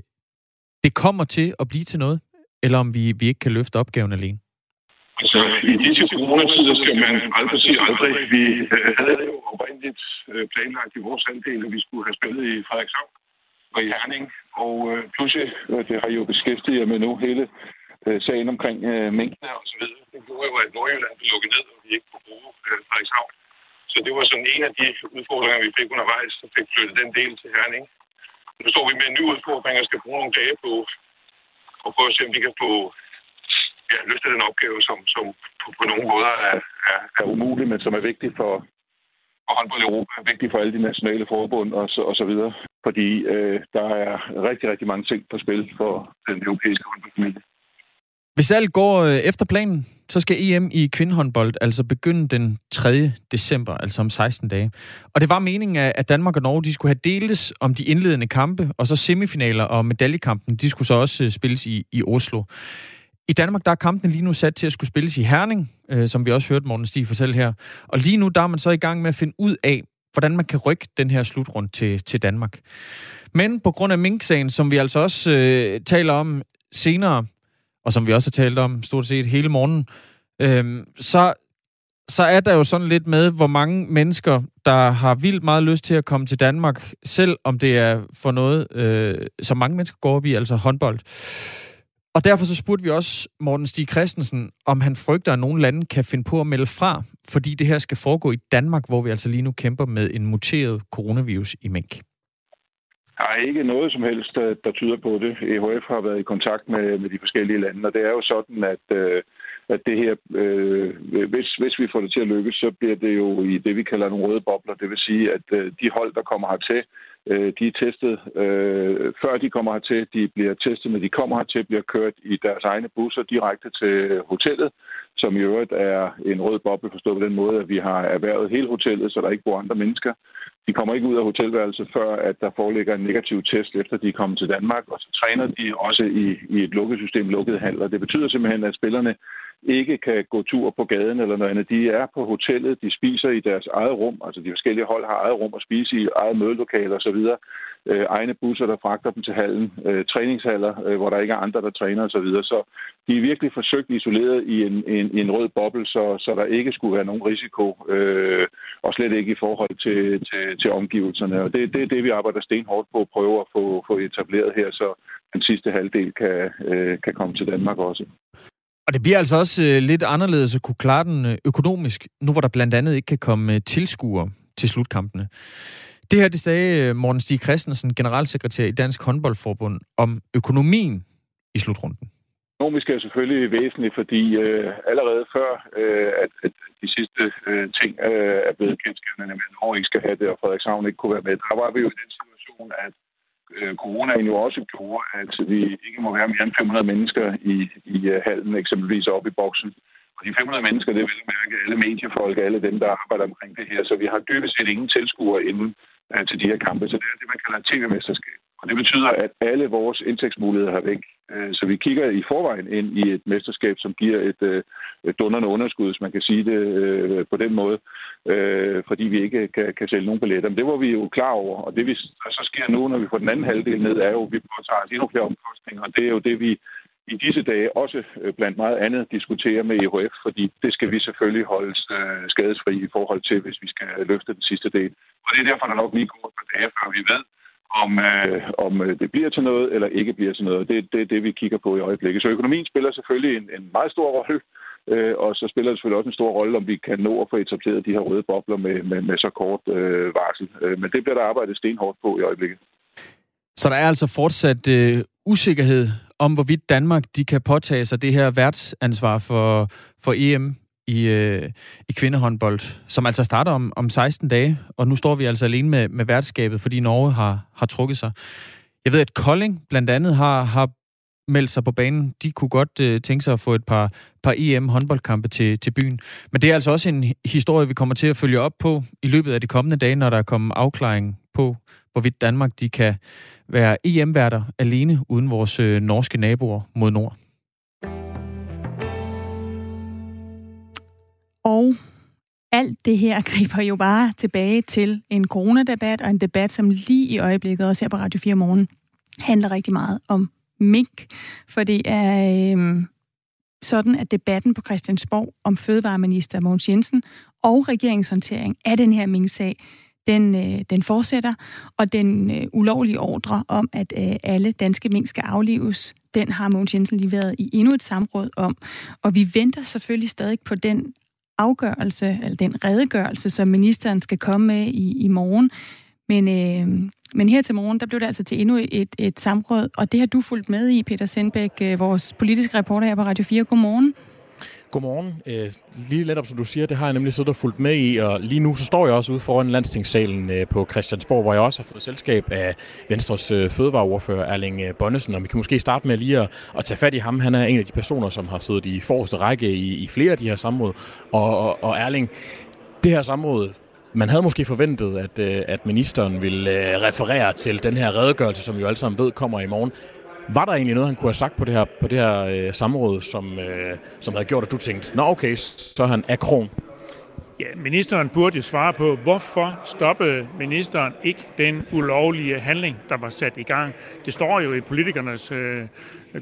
det kommer til at blive til noget, eller om vi, vi ikke kan løfte opgaven alene? Altså, i disse coronatider skal man aldrig sige aldrig. Vi øh, havde jo oprindeligt øh, planlagt i vores halvdel, at vi skulle have spillet i Frederikshavn og i Herning. Og øh, pludselig, øh, det har jo beskæftiget jer med nu, hele øh, sagen omkring øh, mængden og så videre. Det gjorde jo, at Nordjylland blev lukket ned, og vi ikke kunne bruge øh, Frederikshavn. Så det var sådan en af de udfordringer, vi fik undervejs, så fik flyttet den del til Herning. Nu står vi med en ny udfordring og skal bruge nogle dage på at prøve at se, om vi kan få ja, løftet den opgave, som, som på, på nogle måder er, er, er umulig, men som er vigtig for, for håndbold i Europa, er vigtig for alle de nationale forbund og så, og så videre. Fordi øh, der er rigtig, rigtig mange ting på spil for den europæiske håndboldfamilie. Hvis alt går øh, efter planen, så skal EM i kvindehåndbold altså begynde den 3. december, altså om 16 dage. Og det var meningen, at Danmark og Norge de skulle have deltes om de indledende kampe, og så semifinaler og medaljekampen, de skulle så også øh, spilles i, i Oslo. I Danmark der er kampen lige nu sat til at skulle spilles i Herning, øh, som vi også hørte Morten Stig fortælle her. Og lige nu der er man så i gang med at finde ud af, hvordan man kan rykke den her slutrund til, til Danmark. Men på grund af Mink-sagen, som vi altså også øh, taler om senere, og som vi også har talt om stort set hele morgen, øh, så, så er der jo sådan lidt med, hvor mange mennesker, der har vildt meget lyst til at komme til Danmark, selv om det er for noget, øh, som mange mennesker går op i, altså håndbold. Og derfor så spurgte vi også Morten Stig Christensen, om han frygter, at nogle lande kan finde på at melde fra, fordi det her skal foregå i Danmark, hvor vi altså lige nu kæmper med en muteret coronavirus i mink. Der er ikke noget som helst, der, der tyder på det. EHF har været i kontakt med, med de forskellige lande, og det er jo sådan, at, øh, at det her, øh, hvis, hvis vi får det til at lykkes, så bliver det jo i det, vi kalder nogle røde bobler. Det vil sige, at øh, de hold, der kommer hertil, øh, de er testet øh, før de kommer hertil. De bliver testet, når de kommer hertil, bliver kørt i deres egne busser direkte til hotellet, som i øvrigt er en rød boble forstået på den måde, at vi har erhvervet hele hotellet, så der ikke bor andre mennesker. De kommer ikke ud af hotelværelset, før at der foreligger en negativ test, efter de er kommet til Danmark, og så træner de også i, i et lukket system, lukket handler. Det betyder simpelthen, at spillerne ikke kan gå tur på gaden eller noget andet. De er på hotellet, de spiser i deres eget rum, altså de forskellige hold har eget rum at spise i, eget mødelokale osv. Øh, egne busser, der fragter dem til hallen, øh, træningshaller, øh, hvor der ikke er andre, der træner osv. Så, så de er virkelig forsøgt isoleret i en, en, en rød boble, så, så der ikke skulle være nogen risiko, øh, og slet ikke i forhold til, til, til omgivelserne. Og det, det er det, vi arbejder stenhårdt på at prøve at få, få etableret her, så den sidste halvdel kan, øh, kan komme til Danmark også. Og det bliver altså også øh, lidt anderledes at kunne klare den øh, økonomisk, nu hvor der blandt andet ikke kan komme øh, tilskuere til slutkampene. Det her, det sagde øh, Morten Stig Christensen, generalsekretær i Dansk Håndboldforbund, om økonomien i slutrunden? Økonomisk er selvfølgelig væsentligt, fordi øh, allerede før, øh, at, at de sidste øh, ting øh, er blevet kendskabende, nemlig at Norge ikke skal have det, og Frederikshavn ikke kunne være med, der var vi jo i den situation, at øh, coronaen jo også gjorde, at vi ikke må være mere end 500 mennesker i, i uh, hallen, eksempelvis oppe i boksen. Og de 500 mennesker, det vil mærke alle mediefolk, alle dem, der arbejder omkring det her. Så vi har dybest set ingen tilskuere inden øh, til de her kampe. Så det er det, man kalder tv-mesterskab. Og det betyder, at alle vores indtægtsmuligheder har væk. Øh, så vi kigger i forvejen ind i et mesterskab, som giver et, øh, et dunderende underskud, hvis man kan sige det øh, på den måde, fordi vi ikke kan, kan sælge nogen billetter. Men det var vi jo klar over, og det vi så sker nu, når vi får den anden halvdel ned, er jo, at vi påtager os endnu flere omkostninger, og det er jo det, vi i disse dage også blandt meget andet diskuterer med EHF, fordi det skal vi selvfølgelig holde skadesfri i forhold til, hvis vi skal løfte den sidste del. Og det er derfor, der nok lige går et par dage, før vi ved, om, øh, om øh, det bliver til noget eller ikke bliver til noget. Det er det, det, vi kigger på i øjeblikket. Så økonomien spiller selvfølgelig en, en meget stor rolle, øh, og så spiller det selvfølgelig også en stor rolle, om vi kan nå at få etableret de her røde bobler med, med, med så kort øh, varsel. Øh, men det bliver der arbejdet stenhårdt på i øjeblikket. Så der er altså fortsat øh, usikkerhed om, hvorvidt Danmark de kan påtage sig det her værtsansvar for, for EM i, øh, i kvindehåndbold, som altså starter om, om 16 dage, og nu står vi altså alene med, med værtskabet, fordi Norge har, har trukket sig. Jeg ved, at Kolding blandt andet har, har meldt sig på banen. De kunne godt øh, tænke sig at få et par, par EM-håndboldkampe til, til byen. Men det er altså også en historie, vi kommer til at følge op på i løbet af de kommende dage, når der kommer afklaring på, hvorvidt Danmark de kan være EM-værter alene uden vores øh, norske naboer mod nord. Og alt det her griber jo bare tilbage til en coronadebat, og en debat, som lige i øjeblikket, også her på Radio 4 Morgen, handler rigtig meget om mink. For øhm, det er øh, sådan, at debatten på Christiansborg om fødevareminister Mogens Jensen og regeringshåndtering af den her mink-sag, den, øh, den fortsætter, og den øh, ulovlige ordre om, at øh, alle danske mink skal aflives, den har Mogens Jensen lige været i endnu et samråd om. Og vi venter selvfølgelig stadig på den afgørelse, eller den redegørelse, som ministeren skal komme med i, i morgen. Men, øh, men her til morgen, der blev det altså til endnu et, et samråd, og det har du fulgt med i, Peter Sendbæk, øh, vores politiske reporter her på Radio 4. Godmorgen. Godmorgen. Øh, lige netop som du siger, det har jeg nemlig siddet og fulgt med i, og lige nu så står jeg også ude foran landstingssalen øh, på Christiansborg, hvor jeg også har fået selskab af Venstres øh, fødevareordfører Erling øh, Bonnesen, og vi kan måske starte med lige at, at tage fat i ham. Han er en af de personer, som har siddet i forreste række i, i flere af de her samråd, og, og, og Erling, det her samråd, man havde måske forventet, at, øh, at ministeren ville øh, referere til den her redegørelse, som vi jo alle sammen ved kommer i morgen. Var der egentlig noget, han kunne have sagt på det her, på det her øh, samråd, som, øh, som havde gjort, at du tænkte, nå okay, så er han akron? Ja, ministeren burde jo svare på, hvorfor stoppede ministeren ikke den ulovlige handling, der var sat i gang. Det står jo i politikernes øh,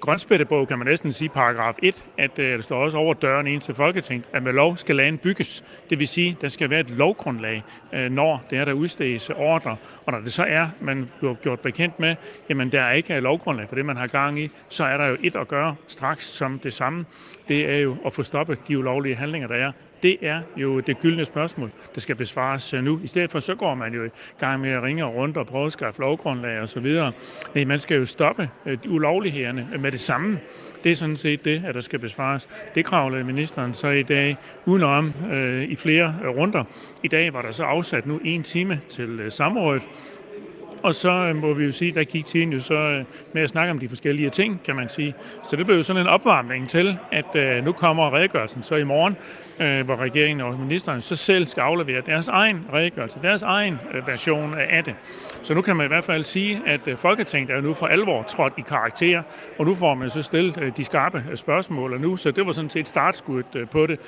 grønspættebog, kan man næsten sige, paragraf 1, at øh, der står også over døren ind til Folketinget, at med lov skal land bygges. Det vil sige, der skal være et lovgrundlag, øh, når det er, der udstedes ordre. Og når det så er, man bliver gjort bekendt med, jamen der er ikke lovgrundlag for det, man har gang i, så er der jo et at gøre straks som det samme. Det er jo at få stoppet de ulovlige handlinger, der er. Det er jo det gyldne spørgsmål, der skal besvares øh, nu. I stedet for, så går man jo i gang med at ringe rundt og prøve at skaffe lovgrundlag og så videre. Nej, man skal jo stoppe øh, ulovlighederne med det samme. Det er sådan set det, at der skal besvares. Det kravlede ministeren så i dag udenom øh, i flere runder. I dag var der så afsat nu en time til øh, samrådet, og så øh, må vi jo sige, der gik tiden jo så øh, med at snakke om de forskellige ting, kan man sige. Så det blev jo sådan en opvarmning til, at øh, nu kommer redegørelsen så i morgen, hvor regeringen og ministeren så selv skal aflevere deres egen redegørelse, deres egen version af det. Så nu kan man i hvert fald sige, at øh, Folketinget er jo nu for alvor trådt i karakter, og nu får man så stillet øh, de skarpe øh, spørgsmål og nu, så det var sådan set startskuddet på det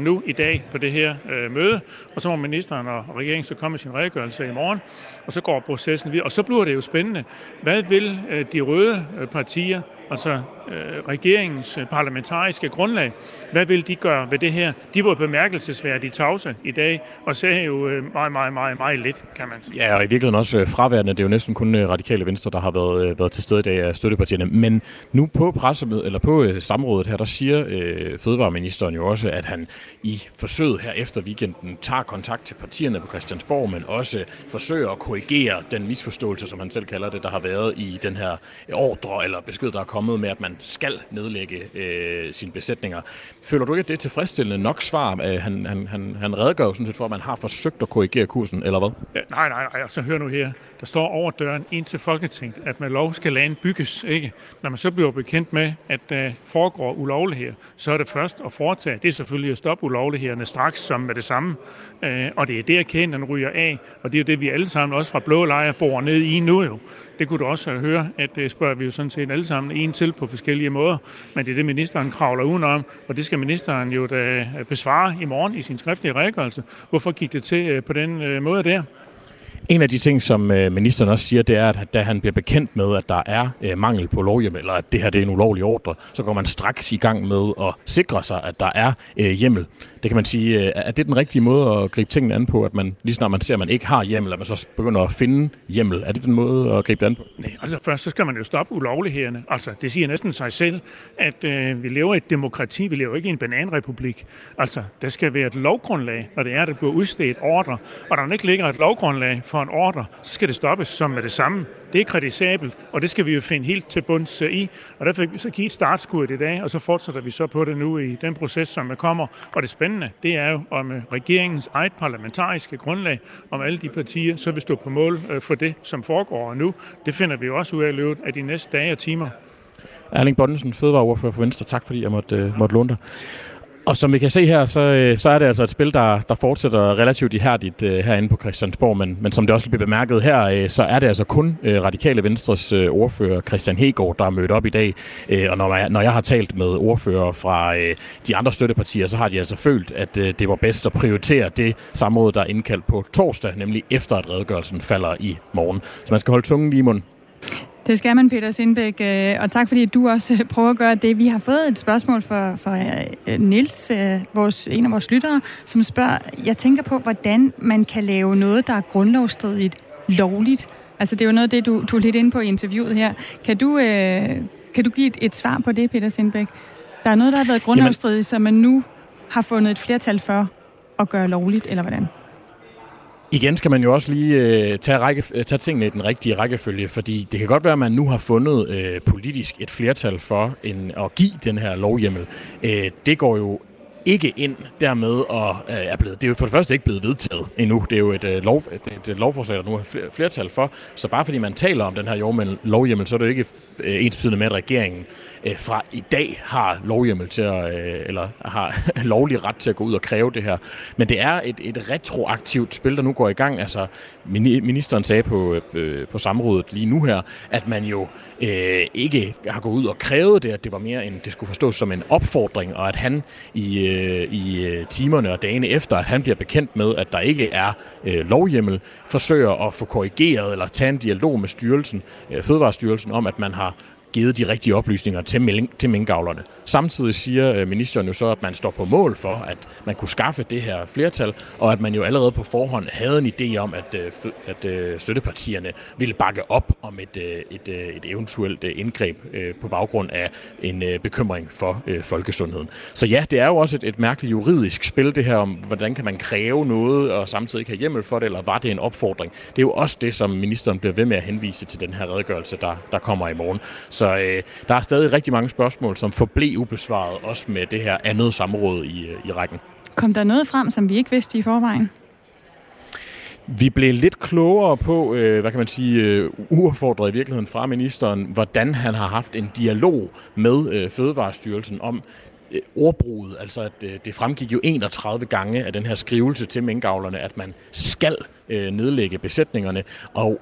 nu i dag på det her møde, og så må ministeren og regeringen så komme med sin redegørelse i morgen, og så går processen videre, og så bliver det jo spændende. Hvad vil de røde partier altså øh, regeringens øh, parlamentariske grundlag. Hvad vil de gøre ved det her? De var bemærkelsesværdige tavse i dag, og sagde jo øh, meget, meget, meget, meget lidt, kan man sige. Ja, og i virkeligheden også øh, fraværende. Det er jo næsten kun øh, radikale venstre, der har været, været til stede i dag af støttepartierne. Men nu på pressemødet, eller på øh, samrådet her, der siger øh, fødevareministeren jo også, at han i forsøget her efter weekenden tager kontakt til partierne på Christiansborg, men også forsøger at korrigere den misforståelse, som han selv kalder det, der har været i den her ordre eller besked, der er kommet kommet med, at man skal nedlægge øh, sine besætninger. Føler du ikke, at det er tilfredsstillende nok svar? Øh, han, han, han, han redegør jo sådan set for, at man har forsøgt at korrigere kursen, eller hvad? Ja, nej, nej, nej. Så hør nu her. Der står over døren ind til Folketinget, at med lov skal land bygges. Ikke? Når man så bliver bekendt med, at der foregår ulovligheder, så er det først at foretage. Det er selvfølgelig at stoppe ulovlighederne straks som med det samme. Øh, og det er der, kæden den ryger af. Og det er det, vi alle sammen også fra blå lejre bor ned i nu jo. Det kunne du også høre, at det spørger vi jo sådan set alle sammen en til på forskellige måder. Men det er det, ministeren kravler udenom, og det skal ministeren jo da øh, besvare i morgen i sin skriftlige redegørelse. Hvorfor gik det til øh, på den måde der? En af de ting, som øh, ministeren også siger, det er, at da han bliver bekendt med, at der er øh, mangel på lovhjemmel, eller at det her det er en ulovlig ordre, så går man straks i gang med at sikre sig, at der er øh, hjemmel. Det kan man sige, er det den rigtige måde at gribe tingene an på, at man lige snart man ser, at man ikke har hjemmel, at man så begynder at finde hjemmel? Er det den måde at gribe det an på? Nej, altså først så skal man jo stoppe ulovlighederne. Altså det siger næsten sig selv, at øh, vi lever i et demokrati, vi lever ikke i en bananrepublik. Altså der skal være et lovgrundlag, når det er, at der bliver udstedt ordre, og der ikke ligger et lovgrundlag for en ordre, så skal det stoppes som med det samme. Det er kritisabelt, og det skal vi jo finde helt til bunds øh, i. Og derfor fik vi så give startskuddet i dag, og så fortsætter vi så på det nu i den proces, som kommer. Og det spændende, det er jo om øh, regeringens eget parlamentariske grundlag, om alle de partier så vil stå på mål øh, for det, som foregår nu. Det finder vi jo også ud af løbet af de næste dage og timer. Erling Bonnesen, fødevareordfører for Venstre. Tak fordi jeg måtte, måtte låne dig. Og som vi kan se her, så, øh, så er det altså et spil, der, der fortsætter relativt ihærdigt uh, herinde på Christiansborg, men, men som det også bliver bemærket her, uh, så er det altså kun uh, Radikale Venstres uh, ordfører Christian Hegård, der er mødt op i dag. Uh, og når man, når jeg har talt med ordfører fra uh, de andre støttepartier, så har de altså følt, at uh, det var bedst at prioritere det samråd, der er indkaldt på torsdag, nemlig efter at redegørelsen falder i morgen. Så man skal holde tungen lige i munden. Det skal man, Peter Sindbæk, øh, og tak fordi du også øh, prøver at gøre det. Vi har fået et spørgsmål fra, fra øh, Nils, vores, en af vores lyttere, som spørger, jeg tænker på, hvordan man kan lave noget, der er grundlovsstridigt lovligt. Altså det er jo noget af det, du, du er lidt inde på i interviewet her. Kan du, øh, kan du give et, et svar på det, Peter Sindbæk? Der er noget, der har været grundlovsstridigt, som man nu har fundet et flertal for at gøre lovligt, eller hvordan? Igen skal man jo også lige øh, tage, række, øh, tage tingene i den rigtige rækkefølge, fordi det kan godt være, at man nu har fundet øh, politisk et flertal for en, at give den her lovhjemmel. Øh, det går jo ikke ind dermed og øh, er blevet, det er jo for det første ikke blevet vedtaget endnu. Det er jo et, øh, lov, et, et lovforslag, der nu er flertal for. Så bare fordi man taler om den her lovhjemmel, så er det jo ikke øh, ensbetydende med, at regeringen øh, fra i dag har lovhjemmel til at, øh, eller har lovlig ret til at gå ud og kræve det her. Men det er et, et retroaktivt spil, der nu går i gang. Altså, ministeren sagde på, øh, på samrådet lige nu her, at man jo øh, ikke har gået ud og krævet det, at det var mere end det skulle forstås som en opfordring, og at han i, øh, i øh, timerne og dagene efter, at han bliver bekendt med, at der ikke er øh, lovhjemmel, forsøger at få korrigeret eller tage en dialog med styrelsen, øh, Fødevarestyrelsen, om at man har givet de rigtige oplysninger til, til minkavlerne. Samtidig siger øh, ministeren jo så, at man står på mål for, at man kunne skaffe det her flertal, og at man jo allerede på forhånd havde en idé om, at, øh, at øh, støttepartierne ville bakke op om et, et, et eventuelt indgreb på baggrund af en bekymring for folkesundheden. Så ja, det er jo også et, et mærkeligt juridisk spil, det her om, hvordan kan man kræve noget og samtidig ikke have hjemmel for det, eller var det en opfordring? Det er jo også det, som ministeren bliver ved med at henvise til den her redegørelse, der, der kommer i morgen. Så øh, der er stadig rigtig mange spørgsmål, som forblev ubesvaret, også med det her andet samråd i, øh, i rækken. Kom der noget frem, som vi ikke vidste i forvejen? Vi blev lidt klogere på, øh, hvad kan man sige, øh, uaffordret i virkeligheden fra ministeren, hvordan han har haft en dialog med øh, Fødevarestyrelsen om øh, ordbruget. Altså, at øh, det fremgik jo 31 gange af den her skrivelse til minkavlerne, at man skal øh, nedlægge besætningerne. Og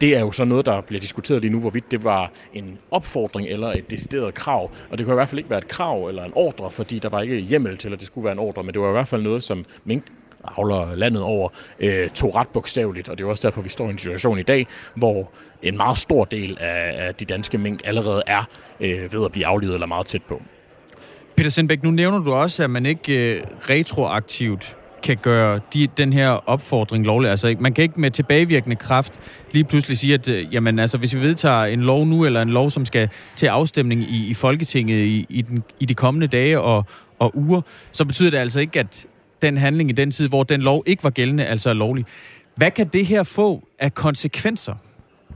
det er jo så noget, der bliver diskuteret lige nu, hvorvidt det var en opfordring eller et decideret krav. Og det kunne i hvert fald ikke være et krav eller en ordre, fordi der var ikke hjemmel til, at det skulle være en ordre, men det var i hvert fald noget, som mink havler landet over, øh, tog ret bogstaveligt, og det er også derfor, vi står i en situation i dag, hvor en meget stor del af, af de danske mink allerede er øh, ved at blive aflivet eller meget tæt på. Peter Sindbæk, nu nævner du også, at man ikke øh, retroaktivt kan gøre de, den her opfordring lovlig. Altså, man kan ikke med tilbagevirkende kraft lige pludselig sige, at øh, jamen, altså, hvis vi vedtager en lov nu, eller en lov, som skal til afstemning i, i Folketinget i, i, den, i de kommende dage og, og uger, så betyder det altså ikke, at den handling i den tid, hvor den lov ikke var gældende, altså er lovlig. Hvad kan det her få af konsekvenser?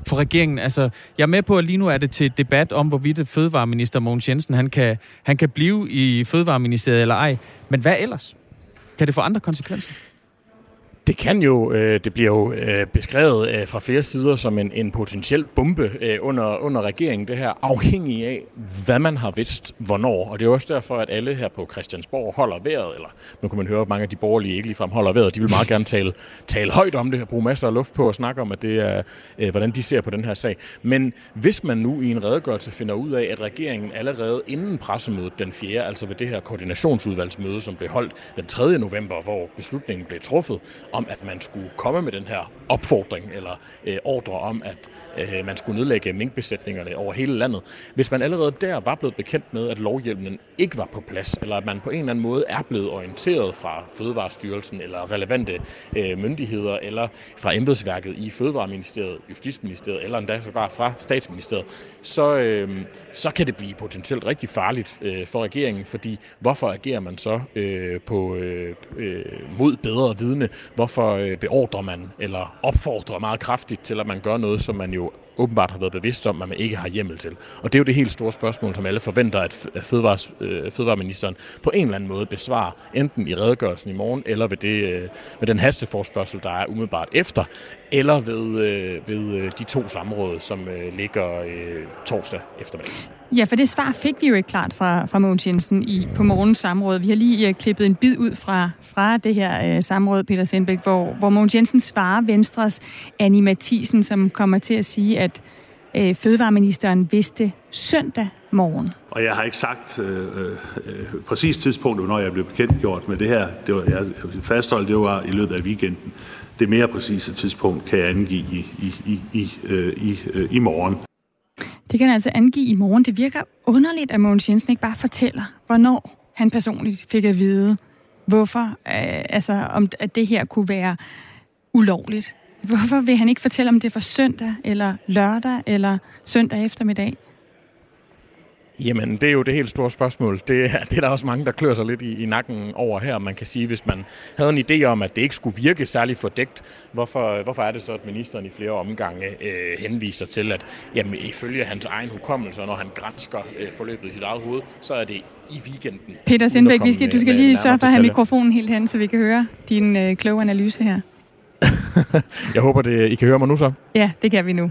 for regeringen? Altså, jeg er med på, at lige nu er det til debat om, hvorvidt fødevareminister Mogens Jensen han kan, han kan blive i Fødevareministeriet eller ej. Men hvad ellers? Kan det få andre konsekvenser? Det kan jo, øh, det bliver jo øh, beskrevet øh, fra flere sider som en, en potentiel bombe øh, under, under regeringen, det her, afhængig af, hvad man har vidst, hvornår. Og det er også derfor, at alle her på Christiansborg holder vejret, eller nu kan man høre, at mange af de borgerlige ikke ligefrem holder vejret, de vil meget gerne tale, tale højt om det, her, bruge masser af luft på at snakke om, at det er, øh, hvordan de ser på den her sag. Men hvis man nu i en redegørelse finder ud af, at regeringen allerede inden pressemødet den 4., altså ved det her koordinationsudvalgsmøde, som blev holdt den 3. november, hvor beslutningen blev truffet, om, at man skulle komme med den her opfordring eller øh, ordre om, at øh, man skulle nedlægge minkbesætningerne over hele landet. Hvis man allerede der var blevet bekendt med, at lovhjælpen ikke var på plads, eller at man på en eller anden måde er blevet orienteret fra Fødevarestyrelsen eller relevante øh, myndigheder, eller fra embedsværket i Fødevareministeriet, Justitsministeriet, eller endda sågar fra Statsministeriet, så, øh, så kan det blive potentielt rigtig farligt øh, for regeringen, fordi hvorfor agerer man så øh, på øh, øh, mod bedre vidne? Hvorfor øh, beordrer man eller opfordrer meget kraftigt til, at man gør noget, som man jo åbenbart har været bevidst om, at man ikke har hjemmel til. Og det er jo det helt store spørgsmål, som alle forventer, at fødevares, øh, fødevareministeren på en eller anden måde besvarer, enten i redegørelsen i morgen, eller ved, det, øh, ved den hasteforspørgsel, der er umiddelbart efter, eller ved, øh, ved øh, de to samråd, som øh, ligger øh, torsdag eftermiddag. Ja, for det svar fik vi jo ikke klart fra, fra Mogens Jensen i, på morgens samråd. Vi har lige øh, klippet en bid ud fra, fra det her øh, samråd, Peter Sindbæk, hvor, hvor Mogens Jensen svarer Venstres Annie Mathisen, som kommer til at sige, at uh, fødevareministeren vidste søndag morgen. Og jeg har ikke sagt øh, øh, præcis tidspunkt, når jeg blev bekendtgjort med det her. Det var, jeg fastholdt, det var i løbet af weekenden. Det mere præcise tidspunkt kan jeg angive i, i, i, i, øh, i, øh, i morgen. Det kan altså angive i morgen. Det virker underligt, at Mogens Jensen ikke bare fortæller, hvornår han personligt fik at vide, hvorfor, øh, altså om at det her kunne være ulovligt. Hvorfor vil han ikke fortælle, om det var søndag, eller lørdag, eller søndag eftermiddag? Jamen, det er jo det helt store spørgsmål. Det, det er der også mange, der klør sig lidt i, i nakken over her. Man kan sige, hvis man havde en idé om, at det ikke skulle virke særligt fordækt, hvorfor, hvorfor er det så, at ministeren i flere omgange øh, henviser til, at jamen, ifølge hans egen hukommelse, når han grænsker øh, forløbet i sit eget hoved, så er det i weekenden. Peter Sindbæk, vi skal, du skal lige sørge for at have mikrofonen helt hen, så vi kan høre din øh, kloge analyse her. Jeg håber, det, I kan høre mig nu så. Ja, det kan vi nu.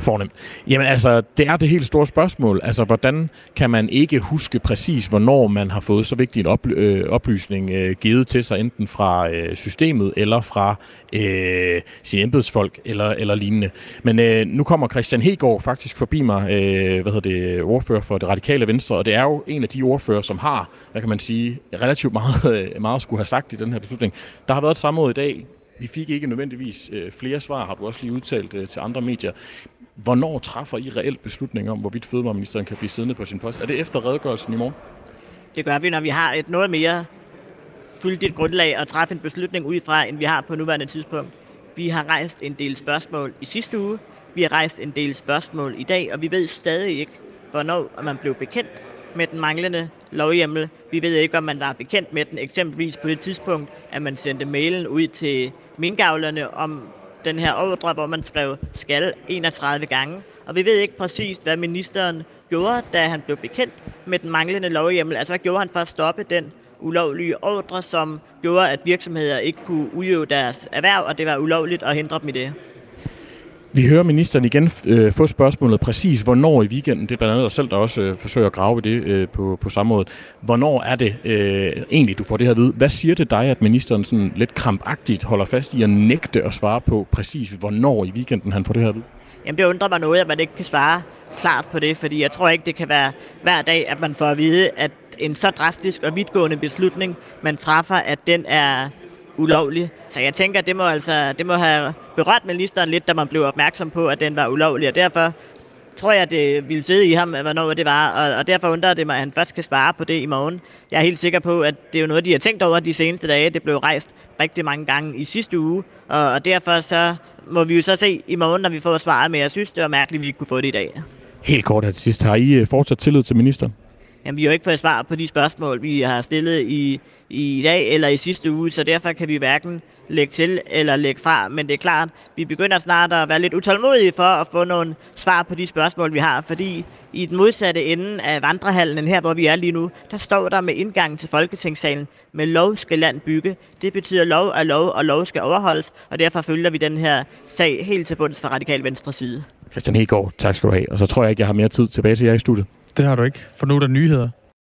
Fornemt. Jamen altså, det er det helt store spørgsmål. Altså, hvordan kan man ikke huske præcis, hvornår man har fået så vigtig en oply- øh, oplysning øh, givet til sig, enten fra øh, systemet eller fra øh, sine embedsfolk eller, eller lignende. Men øh, nu kommer Christian Hegård faktisk forbi mig, øh, hvad hedder det, ordfører for det radikale venstre, og det er jo en af de ordfører, som har, hvad kan man sige, relativt meget, meget skulle have sagt i den her beslutning. Der har været et samråd i dag, vi fik ikke nødvendigvis øh, flere svar, har du også lige udtalt øh, til andre medier. Hvornår træffer I reelt beslutning om, hvorvidt fødevareministeren kan blive siddende på sin post? Er det efter redegørelsen i morgen? Det gør vi, når vi har et noget mere fyldigt grundlag at træffe en beslutning ud fra, end vi har på nuværende tidspunkt. Vi har rejst en del spørgsmål i sidste uge, vi har rejst en del spørgsmål i dag, og vi ved stadig ikke, hvornår man blev bekendt med den manglende lovhjemmel. Vi ved ikke, om man var bekendt med den, eksempelvis på det tidspunkt, at man sendte mailen ud til minkavlerne om den her ordre, hvor man skrev skal 31 gange. Og vi ved ikke præcis, hvad ministeren gjorde, da han blev bekendt med den manglende lovhjemmel. Altså, hvad gjorde han for at stoppe den ulovlige ordre, som gjorde, at virksomheder ikke kunne udøve deres erhverv, og det var ulovligt at hindre dem i det? Vi hører ministeren igen øh, få spørgsmålet præcis, hvornår i weekenden, det er blandt andet dig selv, der også øh, forsøger at grave i det øh, på, på samme måde. Hvornår er det øh, egentlig, du får det her ved? Hvad siger det dig, at ministeren sådan lidt krampagtigt holder fast i at nægte at svare på præcis, hvornår i weekenden han får det her ved? Jamen det undrer mig noget, at man ikke kan svare klart på det, fordi jeg tror ikke, det kan være hver dag, at man får at vide, at en så drastisk og vidtgående beslutning, man træffer, at den er ulovlig. Så jeg tænker, det må, altså, det må have berørt ministeren lidt, da man blev opmærksom på, at den var ulovlig, og derfor tror jeg, det ville sidde i ham, hvornår det var, og, og derfor undrer det mig, at han først kan svare på det i morgen. Jeg er helt sikker på, at det er jo noget, de har tænkt over de seneste dage. Det blev rejst rigtig mange gange i sidste uge, og, og derfor så må vi jo så se i morgen, når vi får svaret, men jeg synes, det var mærkeligt, at vi ikke kunne få det i dag. Helt kort til sidst. Har I øh, fortsat tillid til ministeren? Jamen, vi har jo ikke fået svar på de spørgsmål, vi har stillet i, i dag eller i sidste uge, så derfor kan vi hverken lægge til eller lægge fra, men det er klart, vi begynder snart at være lidt utålmodige for at få nogle svar på de spørgsmål, vi har, fordi i den modsatte ende af vandrehallen, her hvor vi er lige nu, der står der med indgangen til Folketingssalen, med lov skal land bygge. Det betyder lov er lov, og lov skal overholdes, og derfor følger vi den her sag helt til bunds fra Radikal Venstre side. Christian Hegård, tak skal du have. Og så tror jeg ikke, jeg har mere tid tilbage til jer i studiet. Det har du ikke, for nu er der nyheder.